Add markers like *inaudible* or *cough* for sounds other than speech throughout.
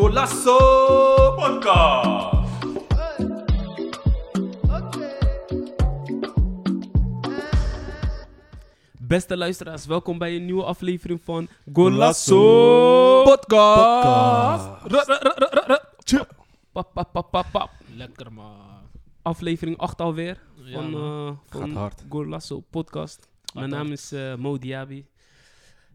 Golasso Podcast. Beste luisteraars, welkom bij een nieuwe aflevering van Golasso Podcast. Pap. Lekker man. Aflevering 8 alweer Ja, van, eh, van Podcast. Mijn hard. naam is eh, Mo Diaby,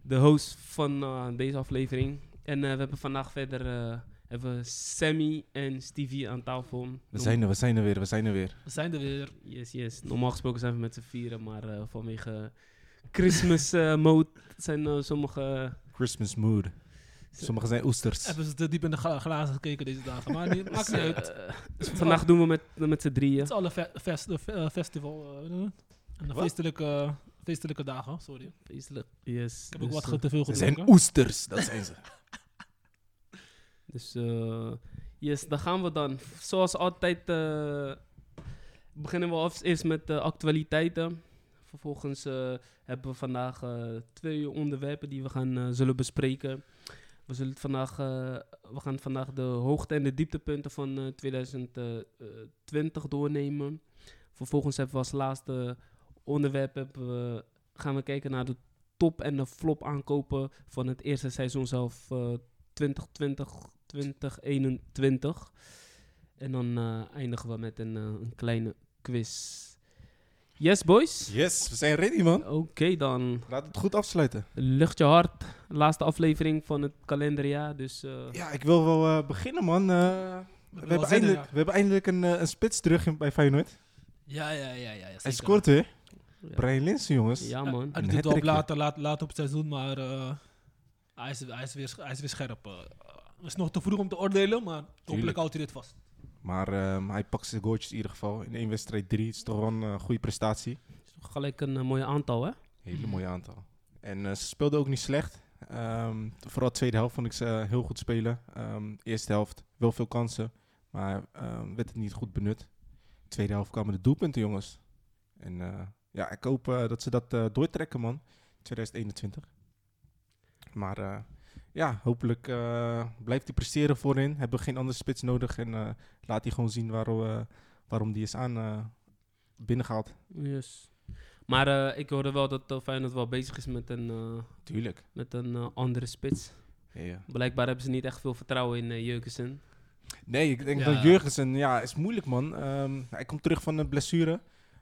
de host van eh, deze aflevering. En eh, we hebben vandaag verder eh, hebben we Sammy en Stevie aan tafel. We zijn er, we zijn er weer, we zijn er weer. We zijn er weer. Yes, yes. Normaal gesproken zijn we met z'n vieren, maar eh, vanwege Christmas eh, mode zijn eh, sommige... Christmas mood. Sommigen zijn oesters. Hebben ze te diep in de gla- glazen gekeken deze dagen. Maar niet, maakt niet uit. Vandaag doen we met, met z'n drieën. Het is alle fe fest, eh, festival. eh, en de Wat? feestelijke, feestelijke dagen. Sorry. Feestelijk. Yes. Ik heb ook dus, wat eh, te veel Ze gedronken. zijn oesters, dat zijn ze. *laughs* Dus eh, yes, dan gaan we dan. Zoals altijd eh, beginnen we als eerst met de actualiteiten. Vervolgens eh, hebben we vandaag eh, twee onderwerpen die we gaan eh, zullen bespreken. We, zullen vandaag, eh, we gaan vandaag de hoogte- en de dieptepunten van eh 2020 doornemen. Vervolgens hebben we als laatste onderwerp gaan we kijken naar de top- en de flop aankopen van het eerste seizoen zelf eh, 2020, 2021. En dan eh, eindigen we met een, eh, een kleine quiz. Yes, boys? Yes, we zijn ready, man. Oké, dan Laat het goed afsluiten. lucht je hart. Laatste aflevering van het kalenderjaar. Dus eh, Ja, ik wil wel eh, beginnen, man. Eh, we, hebben eindelijk, ja. we hebben eindelijk een, een spits terug in- bij Feyenoord. Ja, ja, ja. ja, ja Hij scoort weer. ja. Brian Linsen, jongens. Ja, man. Hij doet het wel later, laat, later op het seizoen, maar eh, hij, is, hij, is weer, hij is weer scherp. het is nog te vroeg om te oordelen, maar hopelijk houdt hij dit vast. Maar ehm, hij pakt zijn goaltjes in ieder geval. In één wedstrijd drie. Het is toch wel een eh, goede prestatie. Gelijk een eh, mooi aantal, hè? Hele mooie aantal. En eh, ze speelden ook niet slecht. Ehm, vooral de tweede helft vond ik ze heel goed spelen. Ehm, eerste helft wel veel kansen, maar werd het niet goed benut. Tweede helft kwamen de doelpunten, jongens. En ja, ik hoop dat ze dat doortrekken, man. 2021. Maar ja, hopelijk eh, blijft hij presteren voorin. Hebben we geen andere spits nodig. En eh, laat hij gewoon zien waarom, eh, waarom die is aan eh binnengehaald. Yes. Maar eh, ik hoorde wel dat uh, Feyenoord wel bezig is met een, eh, Tuurlijk. met een andere spits. Ja. Blijkbaar hebben ze niet echt veel vertrouwen in uh, Jurgensen. Nee, ik denk Ja. dat Jurgensen, ja, is moeilijk man. Ehm, hij komt terug van een blessure.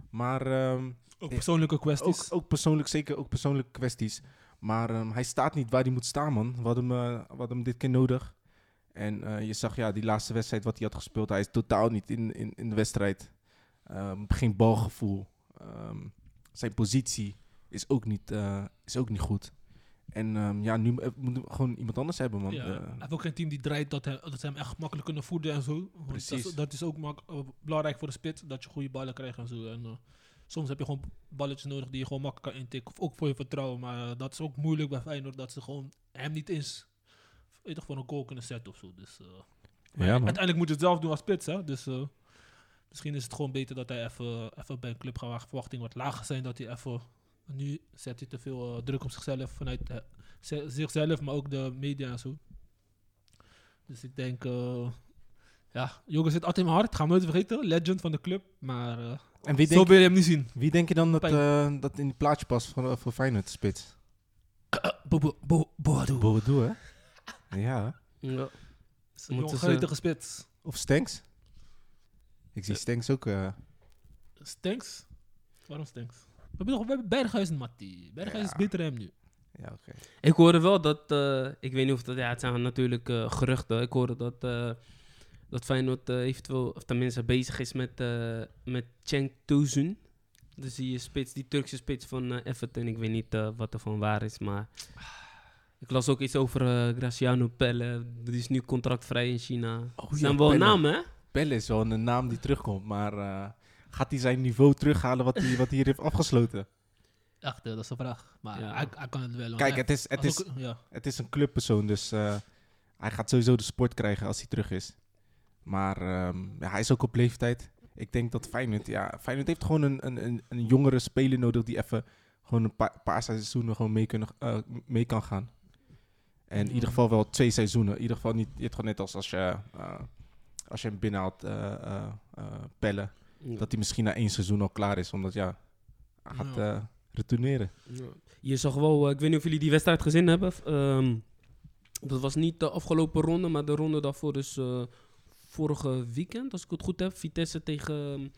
Maar ehm, Ook persoonlijke kwesties. ook, ook persoonlijk, zeker ook persoonlijke kwesties. Maar ehm, hij staat niet waar hij moet staan, man. We hadden hem, we hadden hem dit keer nodig. En eh, je zag ja, die laatste wedstrijd wat hij had gespeeld. Hij is totaal niet in, in, in de wedstrijd. Ehm, geen balgevoel. Ehm, zijn positie is ook niet, eh, is ook niet goed. En ja, nu moeten we gewoon iemand anders hebben, man. Ja, hij heeft ook geen team die draait dat, hij, dat ze hem echt makkelijk kunnen voeden en zo. Dat Precies. is, dat is ook belangrijk voor de spits, dat je goede ballen krijgt en zo. En, soms heb je gewoon balletjes nodig die je gewoon makkelijk kan intikken. Of ook voor je vertrouwen. Maar eh, dat is ook moeilijk bij Feyenoord, dat ze gewoon hem niet eens weet toch, voor een goal kunnen zetten of zo. Dus, eh, Ja, uiteindelijk moet je het zelf doen als spits, hè. Dus eh, misschien is het gewoon beter dat hij even, even bij een club gaat waar verwachtingen wat lager zijn. Dat hij even... Nu zet hij te veel druk op zichzelf vanuit ze- zichzelf, maar ook de media en zo. Dus ik denk, ja, jongen zit altijd in mijn hart. Ga hem nooit vergeten. Legend van de club. Maar en wie zo denk, wil je hem niet zien. wie denk je dan dat, eh, dat in die plaatje past voor, voor Feyenoord, spits? Bo- bo- bo- Boadu. Boadu, hè? Ja. Ja. Is Moeten ze- spits. Of Stenks? Ik Eh. zie Stenks ook. eh, Stenks? Waarom Stenks? We hebben, nog, we hebben Berghuis en Matti. Berghuis is Ja. beter dan hem nu. ja, oké. Ik hoorde wel dat, eh, ik weet niet of dat, ja, het zijn natuurlijk eh, geruchten. Ik hoorde dat, eh dat Feyenoord eh, eventueel, of tenminste bezig is met, eh met Cenk Tosun. Dus die spits, die Turkse spits van eh, Everton. Ik weet niet eh, wat er van waar is, maar ik las ook iets over eh, Graciano Pelle. Die is nu contractvrij in China. Oh, ja, zijn wel Pelle. namen, hè? Pelle is wel een naam die terugkomt, maar eh, gaat hij zijn niveau terughalen wat hij, wat hij hier heeft afgesloten? Echt, eh, dat is de vraag. Maar Ja. hij, hij kan het wel. Kijk, het is, het, is, ook- ja. het is een clubpersoon, dus eh, hij gaat sowieso de sport krijgen als hij terug is. Maar ehm, ja, hij is ook op leeftijd. Ik denk dat Feyenoord, ja, Feyenoord heeft gewoon een, een, een, jongere speler nodig die even gewoon een paar, paar seizoenen gewoon mee, kunnen, eh, mee kan gaan. En in ieder geval wel twee seizoenen. In ieder geval niet, je hebt gewoon net als als je, eh, als je hem binnenhaalt, eh eh pellen. Ja. Dat hij misschien na één seizoen al klaar is. Omdat ja, hij gaat Ja. retourneren. Ja. Je zag wel, ik weet niet of jullie die wedstrijd gezien hebben. Ehm, dat was niet de afgelopen ronde, maar de ronde daarvoor, dus vorige weekend, als ik het goed heb. Vitesse tegen,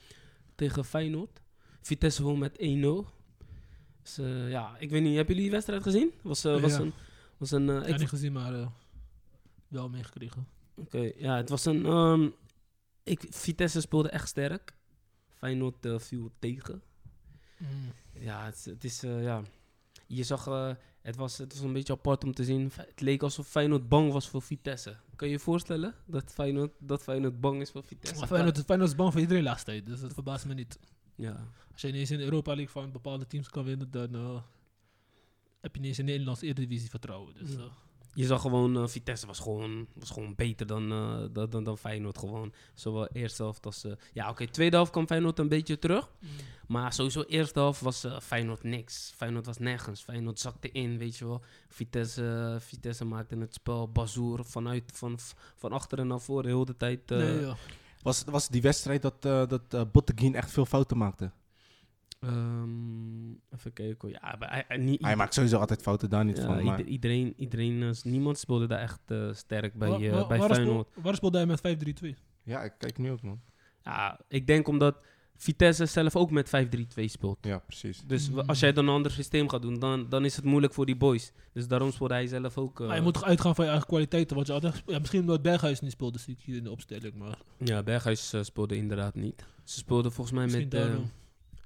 tegen Feyenoord. Vitesse won met 1-0. Dus eh, ja, ik weet niet, hebben jullie die wedstrijd gezien? Was, eh, was Ja. een. Was een Ik ik heb niet gezien, maar wel meegekregen. Oké, ja, het was een. ehm, ik, Vitesse speelde echt sterk. Feyenoord viel tegen. Mm. Ja, het, is- het is. ja. Je zag. Eh, het, was, het was een beetje apart om te zien. Het leek alsof Feyenoord bang was voor Vitesse. Kan je je voorstellen dat Feyenoord, dat Feyenoord bang is voor Vitesse? Maar Feyenoord, Feyenoord is bang voor iedereen laatste tijd, dus dat verbaast me niet. Ja. Als je ineens in de Europa League van bepaalde teams kan winnen, dan eh, heb je ineens in de Nederlandse Eredivisie vertrouwen. Dus, Ja. Je zag gewoon, eh, Vitesse was gewoon, was gewoon beter dan, eh, dan, dan, dan Feyenoord gewoon. Zowel eerste helft als... eh, ja, oké, tweede helft kwam Feyenoord een beetje terug. Maar sowieso eerste helft was eh, Feyenoord niks. Feyenoord was nergens. Feyenoord zakte in, weet je wel. Vitesse, Vitesse maakte het spel. Bazoer vanuit, van, van achteren naar voren, heel de tijd. eh, nee, ja. Was, was die wedstrijd dat, eh dat Botteguin echt veel fouten maakte? Ehm, even kijken. hoor. Ja, maar hij, hij- niet, Hij maakt sowieso altijd fouten, daar niet ja, van. Maar ieder- iedereen, iedereen eh, niemand speelde daar echt eh, sterk bij, Wa- eh, wa- bij waar speel- Feyenoord. Waar speelde hij met 5-3-2? ja, ik kijk nu ook, man. Ja, ik denk omdat Vitesse zelf ook met 5-3-2 speelt. Ja, precies. Dus Mm. als jij dan een ander systeem gaat doen, dan, dan is het moeilijk voor die boys. Dus daarom speelde hij zelf ook. eh, Maar je moet toch uitgaan van je eigen kwaliteiten. Wat je altijd, ja, misschien omdat Berghuis niet speelde, zie ik hier in de opstelling. Maar Ja, Berghuis speelde inderdaad niet. Ze speelden volgens mij misschien met.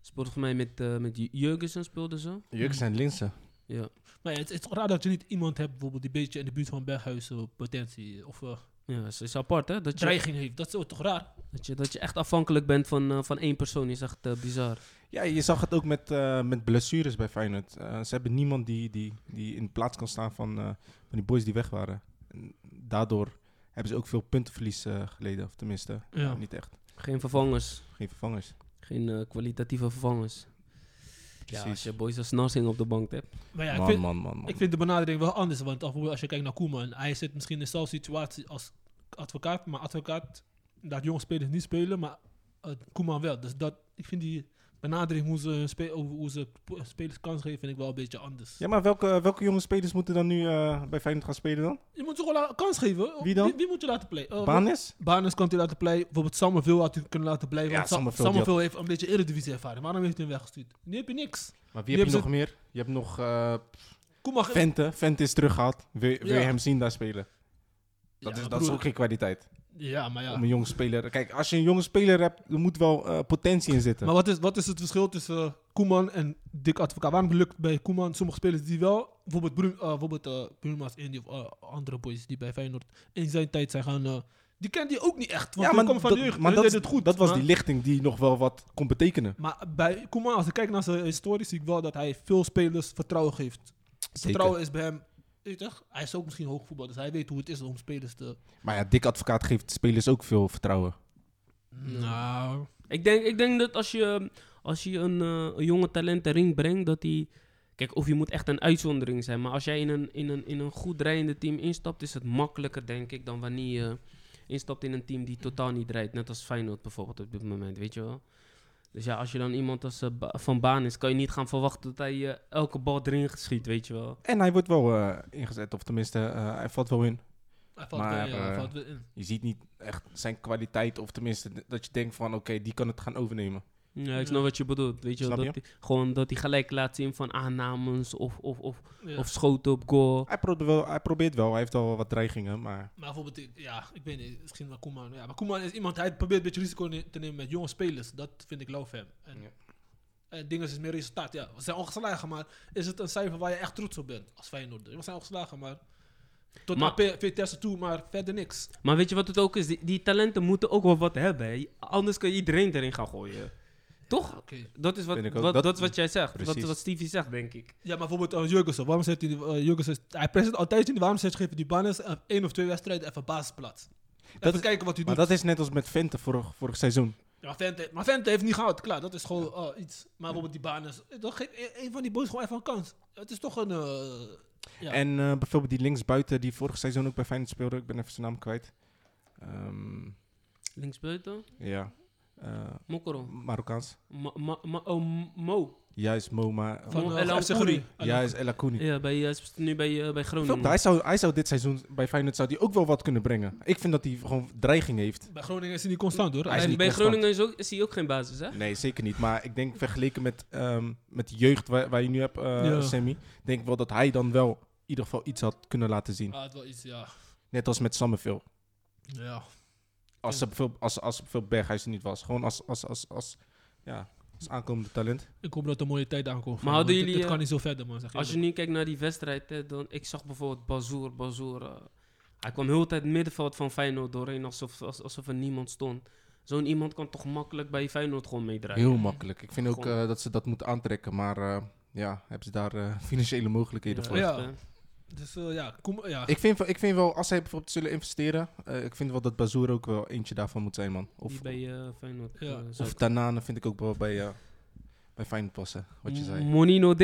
Speelden volgens mij met, eh met Jurgensen speelden ze. Jurks zijn Linsen. Ja. Maar ja, het, het is toch raar dat je niet iemand hebt, bijvoorbeeld die beetje in de buurt van Berghuis eh, potentie of eh, Ja, het is apart hè. Dat je, dreiging heeft. Dat is toch raar? dat je, dat je echt afhankelijk bent van, van één persoon is echt bizar. Ja, je zag het ook met, eh, met blessures bij Feyenoord. Ze hebben niemand die, die, die in de plaats kan staan van, eh, van die boys die weg waren. En daardoor hebben ze ook veel puntenverlies geleden. Of tenminste, Ja. ja, niet echt. Geen vervangers. Geen vervangers. Geen eh, kwalitatieve vervangers. Ja, als Precies. je boys als Narsing op de bank hebt. Maar ja, ik man, vind, man, man, man. ik vind de benadering wel anders. Want als je kijkt naar Koeman, hij zit misschien in dezelfde situatie als advocaat. Maar advocaat laat jonge spelers niet spelen, maar eh, Koeman wel. Dus dat, ik vind die benadering hoe ze, spe- hoe ze spelers kans geven, vind ik wel een beetje anders. Ja, maar welke, welke jonge spelers moeten dan nu eh, bij Feyenoord gaan spelen dan? Je moet ze gewoon la- kans geven. Wie dan? Wie, wie moet je laten play? Uh, Banis? Banes kan hij laten play. Bijvoorbeeld Summerville had hij kunnen laten blijven. Ja, Summerville, heeft een beetje eredivisie ervaring. Waarom heeft hij hem weggestuurd? Nu heb je niks. Maar wie heb je nog meer? Je hebt nog eh Koeman... Vente. Vente is teruggehaald. Wil, wil je hem zien daar spelen? Dat, Ja, is, dat is ook geen kwaliteit. Ja, maar ja. Om een jonge speler... Kijk, als je een jonge speler hebt, er moet wel eh, potentie in zitten. Maar wat is, wat is het verschil tussen eh, Koeman en Dick Advocaat? Waarom lukt bij Koeman sommige spelers die wel, bijvoorbeeld, Bru uh, bijvoorbeeld uh, Bruma's Indy of uh, andere boys die bij Feyenoord in zijn tijd zijn gaan, uh, die kent hij ook niet echt. Want ja, die maar, komen van dat, de jeugd. maar dat, deden het goed. dat was maar, die lichting die nog wel wat kon betekenen. Maar bij Koeman, als ik kijk naar zijn historie, zie ik wel dat hij veel spelers vertrouwen geeft. Vertrouwen is bij hem, weet je, toch? hij is ook misschien hoogvoetbal, dus hij weet hoe het is om spelers te... Maar ja, Dick Advocaat geeft spelers ook veel vertrouwen. Nou... Ik denk, ik denk dat als je, als je een, eh, een jonge talent erin brengt, dat hij... Kijk, of je moet echt een uitzondering zijn. Maar als jij in een, in een, in een goed draaiende team instapt, is het makkelijker, denk ik, dan wanneer je instapt in een team die totaal niet rijdt. Net als Feyenoord bijvoorbeeld op dit moment, weet je wel. Dus ja, als je dan iemand als eh, Van Baan is, kan je niet gaan verwachten dat hij eh, elke bal erin schiet, weet je wel. En hij wordt wel eh, ingezet, of tenminste, eh, hij valt wel in. Hij valt, Maar, wel, ja, hij valt wel in. Je ziet niet echt zijn kwaliteit, of tenminste dat je denkt van, oké, die kan het gaan overnemen. Ja, ik snap wat je bedoelt, weet je wel. Snap Dat hij, gewoon dat hij gelijk laat zien van aannames of, of, of, Ja. of schoten op goal. Hij, probeert wel, hij probeert wel, hij heeft wel wat dreigingen, maar... Maar bijvoorbeeld, ja, ik weet niet, misschien wel Koeman. Ja, maar Koeman is iemand, hij probeert een beetje risico te nemen met jonge spelers. Dat vind ik love hem. En, Ja. en dingen is meer resultaat. Ja, we zijn ongeslagen, maar is het een cijfer waar je echt trots op bent als Feyenoord? We zijn ongeslagen, maar tot Maar- maar, Vitesse toe, maar verder niks. Maar weet je wat het ook is? Die, die talenten moeten ook wel wat hebben. hè. Anders kan je iedereen erin gaan gooien. Toch? Oké. Dat is wat, dat, Dat- is wat jij zegt. Dat is wat Stevie zegt, denk ik. Ja, maar bijvoorbeeld uh, Jurgensen. Waarom zet hij, uh, Jurgensen, hij presenteert altijd niet. Waarom zet je geven die banners uh, één of twee wedstrijden even basisplaats? Even is- kijken wat hij Maar doet. dat is net als met Vente vorig, vorig seizoen. Ja, Vente, maar Vente heeft niet gehaald, klaar. Dat is gewoon eh, iets. Maar bijvoorbeeld die baan is... eh, toch geef een- van die boys gewoon even een kans. Het is toch een... eh, ja. En eh, bijvoorbeeld die linksbuiten die vorig seizoen ook bij Feyenoord speelde. Ik ben even zijn naam kwijt. Ehm, Linksbuiten. ja, eh, Mokoro. Marokkaans. Ma, ma, ma- oh, Mo. Juist, Moma. van Mo eh, Amkouri. Groningen. El Juist, El Akouni. Ja, bij, hij is nu bij, eh, bij Groningen. Hij zou, hij zou dit seizoen bij Feyenoord zou die ook wel wat kunnen brengen. Ik vind dat hij gewoon dreiging heeft. Bij Groningen is hij niet constant hoor. Hij is en niet bij constant. Groningen is, ook, is hij ook geen basis, hè? Nee, zeker niet. Maar ik denk vergeleken met, ehm, met de jeugd waar, waar je nu hebt, eh Ja. Sammy, denk ik wel dat hij dan wel in ieder geval iets had kunnen laten zien. Ah, het wel iets, ja. Net als met Summerville. Ja. Als, ze bijvoorbeeld- als, als bijvoorbeeld Berghuis er niet was. Gewoon als, als, als, als, ja, als aankomende talent. Ik hoop dat er een mooie tijd aankomt. Maar hadden jullie, Het eh, kan niet zo verder man. Zeg Als je nu kijkt naar die wedstrijd, hè, dan, ik zag bijvoorbeeld Bazoer, Bazoer. eh, hij kwam heel de tijd het middenveld van Feyenoord doorheen alsof, als- alsof er niemand stond. Zo'n iemand kan toch makkelijk bij Feyenoord gewoon meedraaien. Heel makkelijk. Ik vind ook eh, dat ze dat moeten aantrekken. Maar eh, ja, hebben ze daar eh, *laughs* financiële mogelijkheden voor. Ja. Dus eh, ja, kom, ja. Ik vind, wel- ik vind wel, als zij bijvoorbeeld zullen investeren, eh, ik vind wel dat Bazoer ook wel eentje daarvan moet zijn, man. Of, die bij eh, Feyenoord. Ja. eh, of Tanane vind ik ook wel bij, eh bij Feyenoord passen, wat je zei. Monino D.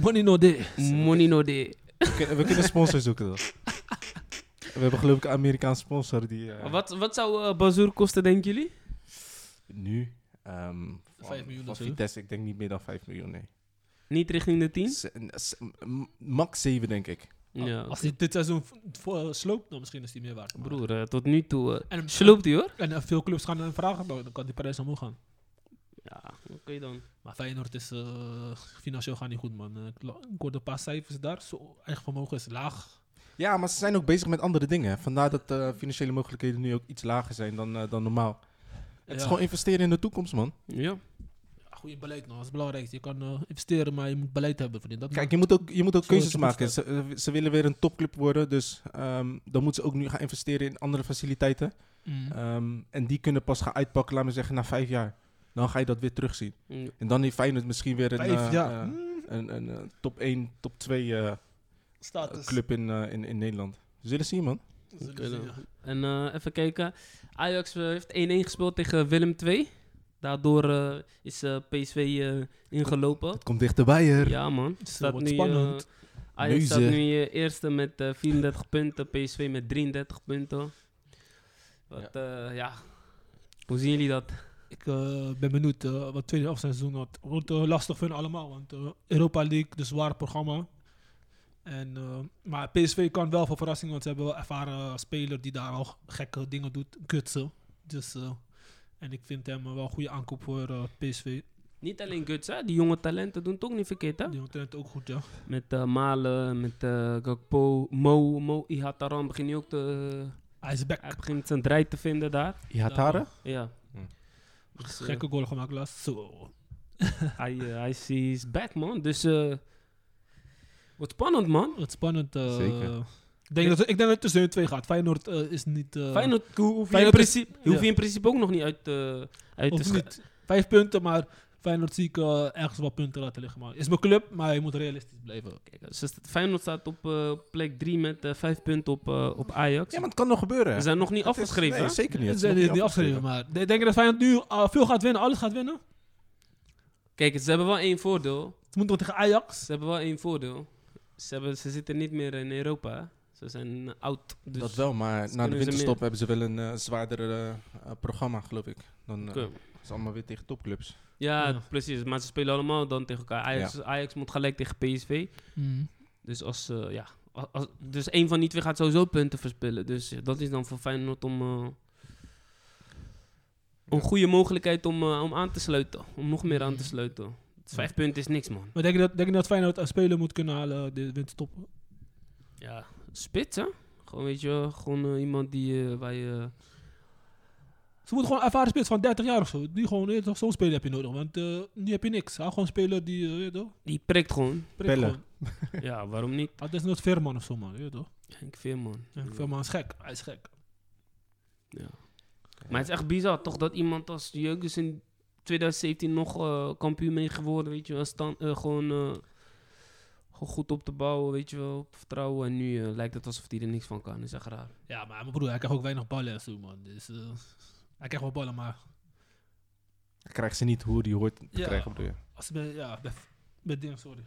Money no day. Monino D. We kunnen, we kunnen sponsor zoeken dan. We hebben geloof ik een Amerikaanse sponsor die... eh, Wat, wat zou eh Bazoer kosten, denken jullie? Nu? ehm van, Vijf miljoen van of zo? Vitesse, ik denk niet meer dan 5 miljoen, nee. Niet richting de 10? S- s- m- max 7 denk ik. Ja. Als hij dit seizoen v- voor, sloopt, dan misschien is hij meer waard. Broer, eh, tot nu toe. eh, En, sloopt hij hoor. en eh, veel clubs gaan hem vragen, dan dan kan die prijs omhoog gaan. Ja, oké dan. Maar Feyenoord is eh, financieel gaat niet goed, man. Eh, Ik, la- ik hoorde een paar cijfers daar. Zo, eigen vermogen is laag. Ja, maar ze zijn ook bezig met andere dingen. Vandaar dat de financiële mogelijkheden nu ook iets lager zijn dan, eh, dan normaal. Het is Ja. gewoon investeren in de toekomst, man. Ja. Goede beleid, nou, dat is het belangrijkste. Je kan eh, investeren, maar je moet beleid hebben. Vriend. Dat Kijk, je moet ook, je moet ook keuzes maken. Ze, eh, ze willen weer een topclub worden, dus ehm, dan moeten ze ook nu gaan investeren in andere faciliteiten. Mm. Ehm, en die kunnen pas gaan uitpakken, laten we zeggen, na vijf jaar. Dan ga je dat weer terugzien. Ja. En dan heeft Feyenoord misschien weer een, Vijf eh, Mm. een, een, top 1, top 2 eh, Status. club in, in, in Nederland. We zullen zien, man. Zullen zien, ja. En eh, even kijken. Ajax heeft 1-1 gespeeld tegen Willem II. Daardoor eh, is eh, PSV eh, ingelopen. Het komt dichterbij, er. Ja, man. Het Staat wordt nu, spannend. Ajax Neuzen. staat nu eerste met eh, 34 punten. PSV met 33 punten. Wat, ja. ja. Hoe zien jullie dat? Ik eh, ben benieuwd wat tweede het seizoen wordt. Wordt lastig voor hen allemaal, want Europa League, dus zwaar programma. En, eh, maar PSV kan wel voor verrassing, want ze hebben wel ervaren speler die daar al gekke dingen doet, Gutsen. Dus, en ik vind hem wel een goede aankoop voor eh, PSV. Niet alleen Guts, hè? Die jonge talenten doen het ook niet verkeerd, hè? Die jongen traint ook goed, ja. Met eh, Malen, met eh, Gakpo, Mo, Mo Ihataran begint nu ook te... Hij is back. Hij begint zijn draai te vinden daar. Ihatare? Ja. Hm. Dus, Gekke goal gemaakt laatst. Zo. *laughs* hij, eh, hij is, back, man. Dus wordt spannend, man. Wat spannend. eh, Zeker. Ik denk, dat, ik denk dat het tussen de twee gaat. Feyenoord eh, is niet... eh, Feyenoord ho- hoef je, in is- principe, hoef je ja. in principe ook nog niet uit, eh uit te Of niet. Vijf punten, maar Feyenoord zie ik ergens wel punten laten liggen. Maar is mijn club, maar je moet realistisch blijven. Kijk, dus Feyenoord staat op plek 3 met vijf punten op, op Ajax. Ja, maar het kan nog gebeuren. We zijn nog niet Het is- afgeschreven, Nee, zeker niet. Ze is zijn niet, afgeschreven, maar de- denk je dat Feyenoord nu veel gaat winnen, alles gaat winnen? Kijk, ze hebben wel één voordeel. Ze moeten nog tegen Ajax. Ze hebben wel één voordeel. Ze, hebben, ze zitten niet meer in Europa. Ze zijn oud. Dus dat wel, maar na de winterstop hebben ze wel een eh, zwaarder eh, programma, geloof ik. Dan eh, Oké. is het allemaal weer tegen topclubs. Ja, Ja. precies. Maar ze spelen allemaal dan tegen elkaar. Ajax, Ajax moet gelijk tegen PSV. Dus als, eh, ja, als, dus één van die twee gaat sowieso punten verspillen. Dus ja, dat is dan voor Feyenoord om een goede mogelijkheid om, om aan te sluiten. Om nog meer aan te sluiten. Vijf punten is niks, man. Maar denk je dat, denk je dat Feyenoord een speler moet kunnen halen de winterstop? Ja, spits, hè? Gewoon, weet je, gewoon eh, iemand die eh, waar je... Ze moeten gewoon ervaren spits van 30 jaar of zo. Die gewoon, weet je toch, zo'n speler heb je nodig. Want eh, nu heb je niks. Hou gewoon een speler die, weet je toch, Die prikt gewoon. prikt gewoon. *laughs* ja, waarom niet? Dat is nooit Veerman of zo, man. Weet je toch? Henk Veerman. Ja, Veerman is gek. Hij is gek. Ja. Maar het is echt bizar, toch? Dat iemand als Jeugd is in 2017 nog eh, kampioen mee geworden, weet je wel. Stand, eh, gewoon, eh, gewoon goed op te bouwen, weet je wel. Op vertrouwen. En nu eh, lijkt het alsof hij er niks van kan. Dat is echt raar. Ja, maar mijn broer, hij krijgt ook weinig ballen en zo, man. Dus, eh, hij krijgt wel ballen, maar krijgen ze niet hoe die hoort te Ja. krijgen. bedoel je? Als bij, ja, bij, bij dingen, sorry.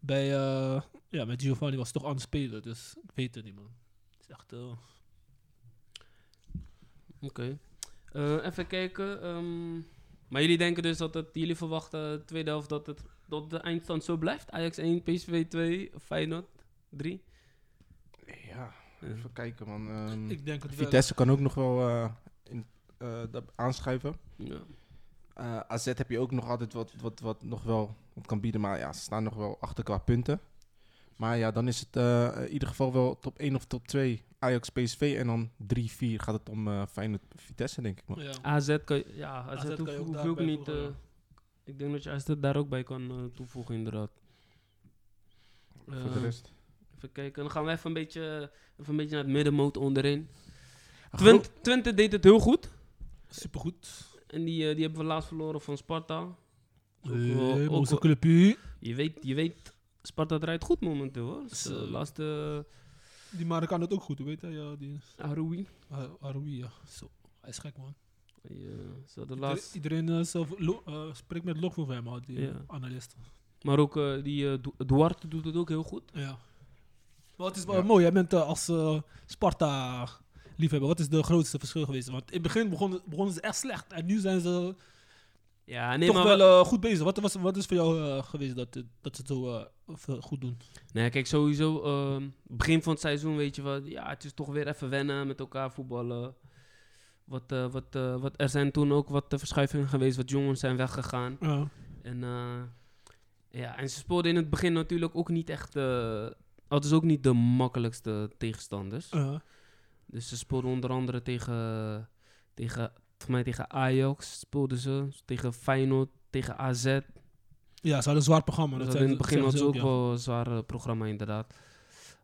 Bij, eh, ja, met Giovanni was het toch aan het spelen, dus ik weet het niet, man. Het is echt, Oké. Eh, even kijken. ehm, maar jullie denken dus dat het, jullie verwachten de tweede helft dat, het, dat de eindstand zo blijft? Ajax 1, PSV 2, Feyenoord 3? Ja, even kijken man. Ehm, ik denk het wel. Vitesse kan ook nog wel eh, in, eh, dat aanschuiven. Ja. Eh, AZ heb je ook nog altijd wat, wat, wat nog wel wat kan bieden. Maar ja, ze staan nog wel achter qua punten. Maar ja, dan is het eh, in ieder geval wel top 1 of top 2 Ajax PSV. En dan 3-4 gaat het om eh Feyenoord Vitesse, denk ik. Man. Ja. AZ kan je, ja, AZ, AZ kan je hoef, ook hoef je daarbij ook niet... eh, ja. Ik denk dat je AZ daar ook bij kan eh, toevoegen, inderdaad. Voor de Eh, rest. Even kijken, dan gaan we even een beetje, even een beetje naar het middenmoot onderin. Twente, Twente deed het heel goed. Supergoed. En die, eh, die hebben we laatst verloren van Sparta. Hey, ook Clubje. Je weet, je weet, Sparta draait goed momenteel hoor. Dus, eh, laatste Die Marek kan het ook goed, weet hij? Ja, die uh, Aroui. Ah, Aroui, ja. Zo, hij is gek, man. Eh, ze hadden Iedereen, eh, zelf lo- eh, spreekt met lof over hem, die Ja. analisten. maar ook eh, die eh, Du- Duarte doet het ook heel goed. Ja. Maar het is wel Ja. mooi, jij bent eh, als eh, Sparta-liefhebber. Wat is de grootste verschil geweest? Want in het begin begonnen, begonnen ze echt slecht. En nu zijn ze Ja, nee, toch maar wel wel, eh, goed bezig. Wat, was, wat is voor jou eh, geweest dat, dat ze het zo eh, goed doen? nee, kijk, sowieso, ehm, begin van het seizoen weet je wel, ja, het is toch weer even wennen met elkaar voetballen. Wat, eh, wat, eh, wat, er zijn toen ook wat eh, verschuivingen geweest, wat jongens zijn weggegaan. En, ja, en ze speelden in het begin natuurlijk ook niet echt, hadden ze ook niet de makkelijkste tegenstanders. Dus ze speelden onder andere tegen, tegen, mij tegen Ajax speelden ze, tegen Feyenoord, tegen AZ. ja, ze hadden een zwaar programma. Dus Dat in het begin hadden ze ook ja. wel een zwaar programma inderdaad.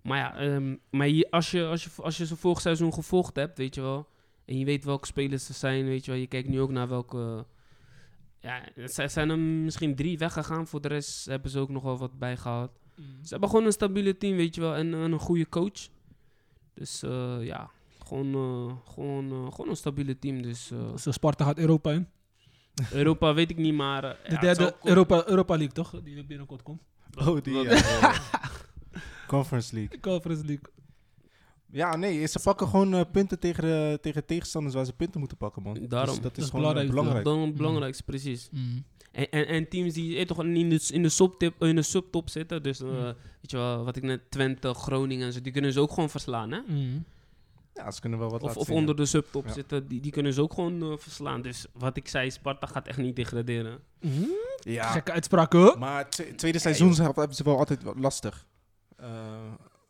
Maar ja, ehm, maar je, als, je, als, je, als je ze vorig seizoen gevolgd hebt, weet je wel, en je weet welke spelers ze zijn, weet je wel, je kijkt nu ook naar welke... Ja, er zijn er misschien drie weggegaan, voor de rest hebben ze ook nog wel wat bijgehaald. Mm. Ze hebben gewoon een stabiele team, weet je wel, en, en een goede coach. Dus eh, ja, gewoon, eh, gewoon, eh, gewoon een stabiele team. Dus eh, Sparta gaat Europa in. Europa weet ik niet, maar... De ja, derde Europa, Europa League, toch? Die binnenkort komt. Oh, die ja. *laughs* Conference League. Conference League. Ja, nee, ze pakken gewoon eh, punten tegen, de, tegen tegenstanders waar ze punten moeten pakken, man. Daarom. Dus dat is Dat is gewoon belangrijk, eh, belangrijk. Dan het belangrijkste, precies. Mm. En, en, en teams die eh, toch in de, in, de subtip, in de subtop zitten, dus eh, Mm. weet je wel, wat ik net, Twente, Groningen en zo, die kunnen ze ook gewoon verslaan, hè? Mm. Ja, ze kunnen wel wat Of, laten of zien, onder de subtop Ja. zitten, die, die kunnen ze ook gewoon verslaan. Dus wat ik zei, Sparta gaat echt niet degraderen. Mm. ja. Gekke uitspraken. hoor. maar het tweede seizoen hebben ze wel altijd wat lastig. Eh,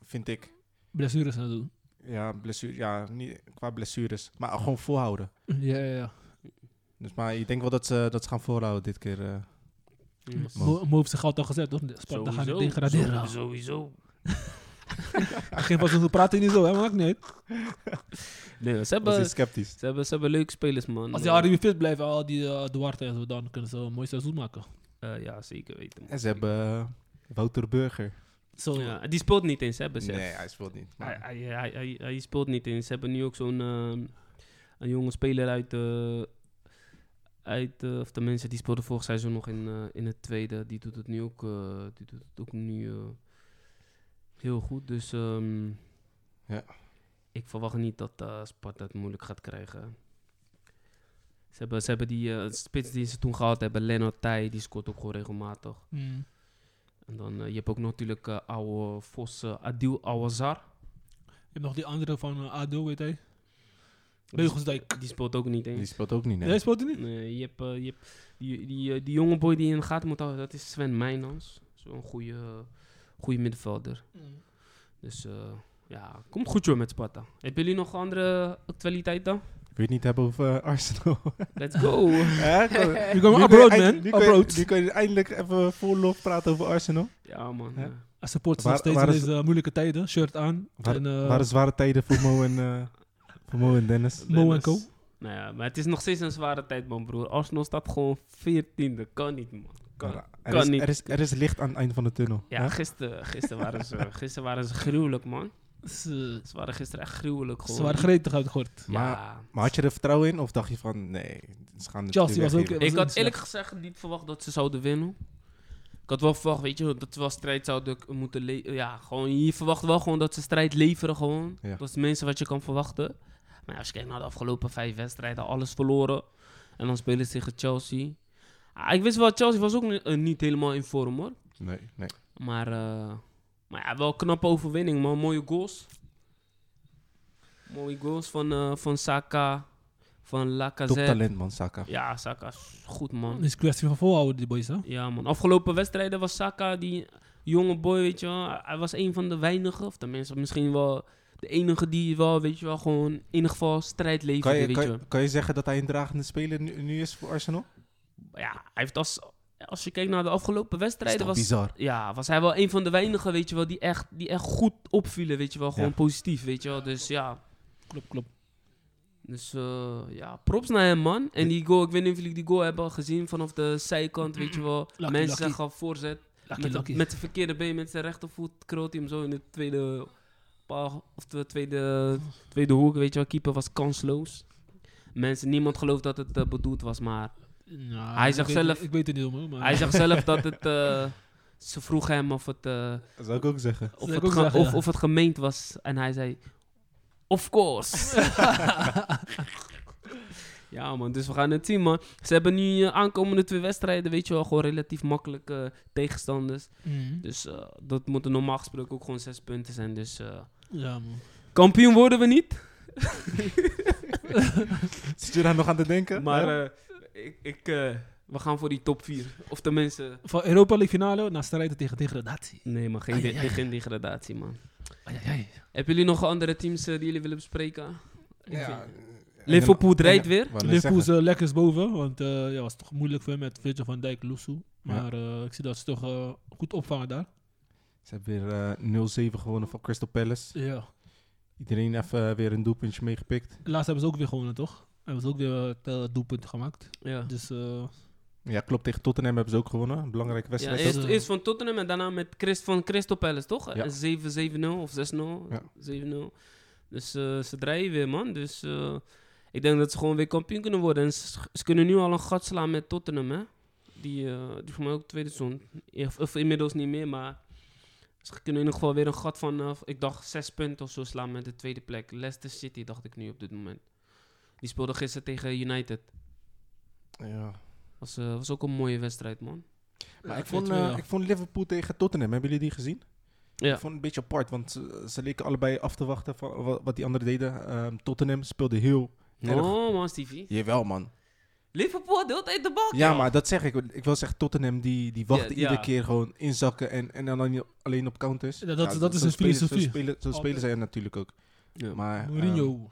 vind ik. Blessures en zo. Ja, blessure, ja niet qua blessures. Maar gewoon volhouden. Ja, ja, ja. Dus, maar ik denk wel dat ze, dat ze gaan volhouden dit keer. eh. Mm. Man. Mo Mo heeft zich altijd al gezet, toch? Sparta gaat niet degraderen. Sowieso. *laughs* Geen van ze praten niet zo, hè? Maakt niet uit. Nee, ze hebben, hij ze, sceptisch. hebben, ze hebben leuke spelers, man. Als die Harry fit blijven, al die uh, Duarte en zo, dan kunnen ze een mooi seizoen maken. Eh, ja, zeker weten. En ze hebben Wouter Burger. Zo. Ja, die speelt niet eens, hè, besef. Nee, hij speelt niet. Hij, Maar, hij, hij, hij, hij speelt niet eens. Ze hebben nu ook zo'n ehm, een jonge speler uit, eh uit eh, of de mensen die speelden vorig seizoen nog in, eh, in het tweede. Die doet het nu ook, eh, die doet het ook nu eh, heel goed. Dus ehm, Ja. ik verwacht niet dat eh, Sparta het moeilijk gaat krijgen. Ze hebben, ze hebben die spits die ze toen gehad hebben, Lennart Tij, die scoort ook gewoon regelmatig. Mm. En dan, eh, je hebt ook natuurlijk eh oude Vos, eh, Adil Awazar. Je hebt nog die andere van uh, ADO, weet hij? Beugelsdijk. Die speelt ook niet die eens. speelt ook niet. Nee. Jij speelt hij niet? Nee, je hebt, eh, je hebt die, die, eh, die jonge boy die je in de gaten moet houden, dat is Sven Meijnans. Zo'n goede, goede middenvelder. Dus eh, ja, komt goed joh met Sparta. Hebben jullie nog andere actualiteiten? Het niet hebben over eh, Arsenal? *laughs* Let's go! We *laughs* *laughs* Nu komen kun abroad, je man. Nu kun je, Abroad. nu kun je eindelijk even vol lof praten over Arsenal. ja man. Ja. eh. Hij support nog steeds waar in is- deze moeilijke tijden. Shirt aan. Waar, en, eh, waren zware tijden voor Mo en, eh, voor Mo en Dennis. Mo en Dennis. co. Nou ja, maar het is nog steeds een zware tijd man broer. Arsenal staat gewoon 14e. Kan niet man. Kan. Er, kan is, niet. Er, is, er is licht aan het einde van de tunnel. Ja, hè? gisteren, gisteren, waren ze, gisteren waren ze gruwelijk man. Ze Ze waren gisteren echt gruwelijk gewoon. ze waren gretig uit gehoord. Ja, Maar had je er vertrouwen in of dacht je van nee, Ze gaan het Chelsea was ook-. Ik had eerlijk gezegd niet verwacht dat ze zouden winnen. Ik had wel verwacht, weet je, dat ze wel strijd zouden k- moeten leveren. Ja, gewoon, je verwacht wel gewoon dat ze strijd leveren gewoon. Ja. Dat is het minste wat je kan verwachten. Maar als je kijkt naar de afgelopen vijf wedstrijden, alles verloren. En dan spelen ze tegen Chelsea. Ah, ik wist wel, Chelsea was ook ni- eh, niet helemaal in vorm hoor. Nee, nee. Maar, eh, maar ja, wel een knappe overwinning, man. Mooie goals. Mooie goals van, eh, van Saka, van Top Lacazette. talent, man, Saka. Ja, Saka is goed, man. Het is een kwestie van volhouden, die boys, hè? Ja, man. Afgelopen wedstrijden was Saka, die jonge boy, weet je wel. Hij was een van de weinigen, of tenminste misschien wel de enige die wel, weet je wel, gewoon in ieder geval strijd leverde, Kan je, weet kan, je je, wel. kan je zeggen dat hij een dragende speler nu, nu is voor Arsenal? Ja, hij heeft als, als je kijkt naar de afgelopen wedstrijden, was, bizar. ja, was hij wel een van de weinigen, weet je wel, die echt, die echt goed opvielen, weet je wel. Gewoon Ja. positief, weet je wel. Dus ja, Klopt, klopt. dus eh, ja, props naar hem, man. En die goal, ik weet niet of jullie die goal hebben gezien vanaf de zijkant, weet je wel. *clears throat* Lucky, Mensen lucky. zeggen voorzet. Lucky, met, lucky. de, met de verkeerde been, met zijn rechtervoet, kroot hij hem zo in de tweede of de tweede, tweede hoek, weet je wel. Keeper was kansloos. Mensen, niemand gelooft dat het eh, bedoeld was, maar Nou, Hij ik zegt weet- zelf- Ik weet het niet, man. Maar hij zegt zelf dat het, *laughs* eh, ze vroeg hem of het, eh, Dat zou ik ook zeggen. of, het ook ge- zeggen, of, ja. of het gemeend was. En hij zei, of course. *laughs* ja man, dus we gaan het zien man. Ze hebben nu eh, aankomende twee wedstrijden, weet je wel, gewoon relatief makkelijke tegenstanders. Mhm. Dus eh, dat moeten normaal gesproken ook gewoon zes punten zijn. Dus eh, Ja, man. kampioen worden we niet. *laughs* Zit je daar nog aan te denken? Maar Ja? eh, ik, ik, eh, we gaan voor die top 4. Of tenminste... Van Europa League finale naar strijden tegen degradatie. Nee, maar geen, Ai, de- ai, ai. geen degradatie, man. Ai, ai, ai. Hebben jullie nog andere teams eh, die jullie willen bespreken? ja. Liverpool draait weer. Liverpool is zeggen. uh, lekker boven, want eh ja, was toch moeilijk voor hem met Virgil van Dijk, Lusu. Maar eh, ik zie dat ze toch eh, goed opvangen daar. Ze hebben weer eh 0-7 gewonnen van Crystal Palace. Ja. Iedereen even weer een doelpuntje meegepikt. Laatst hebben ze ook weer gewonnen, toch? Hebben ze ook weer het eh, doelpunt gemaakt. Ja. Dus eh, Ja, klopt. Tegen Tottenham hebben ze ook gewonnen. Een belangrijke Ja, wedstrijd. eerst, dat- eerst van Tottenham en daarna met Christ, van Crystal Palace, toch? Ja. En 7-7-0 of 6-0. Ja. 7-0. Dus eh, ze draaien weer, man. Dus eh, ik denk dat ze gewoon weer kampioen kunnen worden. En ze, ze kunnen nu al een gat slaan met Tottenham, hè? Die, eh, die voor mij ook tweede stond. Of, of inmiddels niet meer, maar ze kunnen in ieder geval weer een gat van, eh, ik dacht, zes punten of zo slaan met de tweede plek. Leicester City, dacht ik nu op dit moment. Die speelde gisteren tegen United. Ja. Was, eh, was ook een mooie wedstrijd, man. Maar Ja, ik, vond, 2-2, eh, ik vond Liverpool tegen Tottenham. Hebben jullie die gezien? Ja. Ik vond het een beetje apart, want ze, ze leken allebei af te wachten van wat, wat die anderen deden. Ehm, Tottenham speelde heel... Erg. Oh, man, Stevie. Jawel, man. Liverpool had de hele tijd de bal. Ja, maar dat zeg ik. Ik wil zeggen, Tottenham die, die wachtte Ja, iedere ja. keer gewoon inzakken en, en dan alleen op counters. Ja, dat- dat is een filosofie. Zo spelen, zo spelen zij natuurlijk ook. Ja. Maar, Mourinho.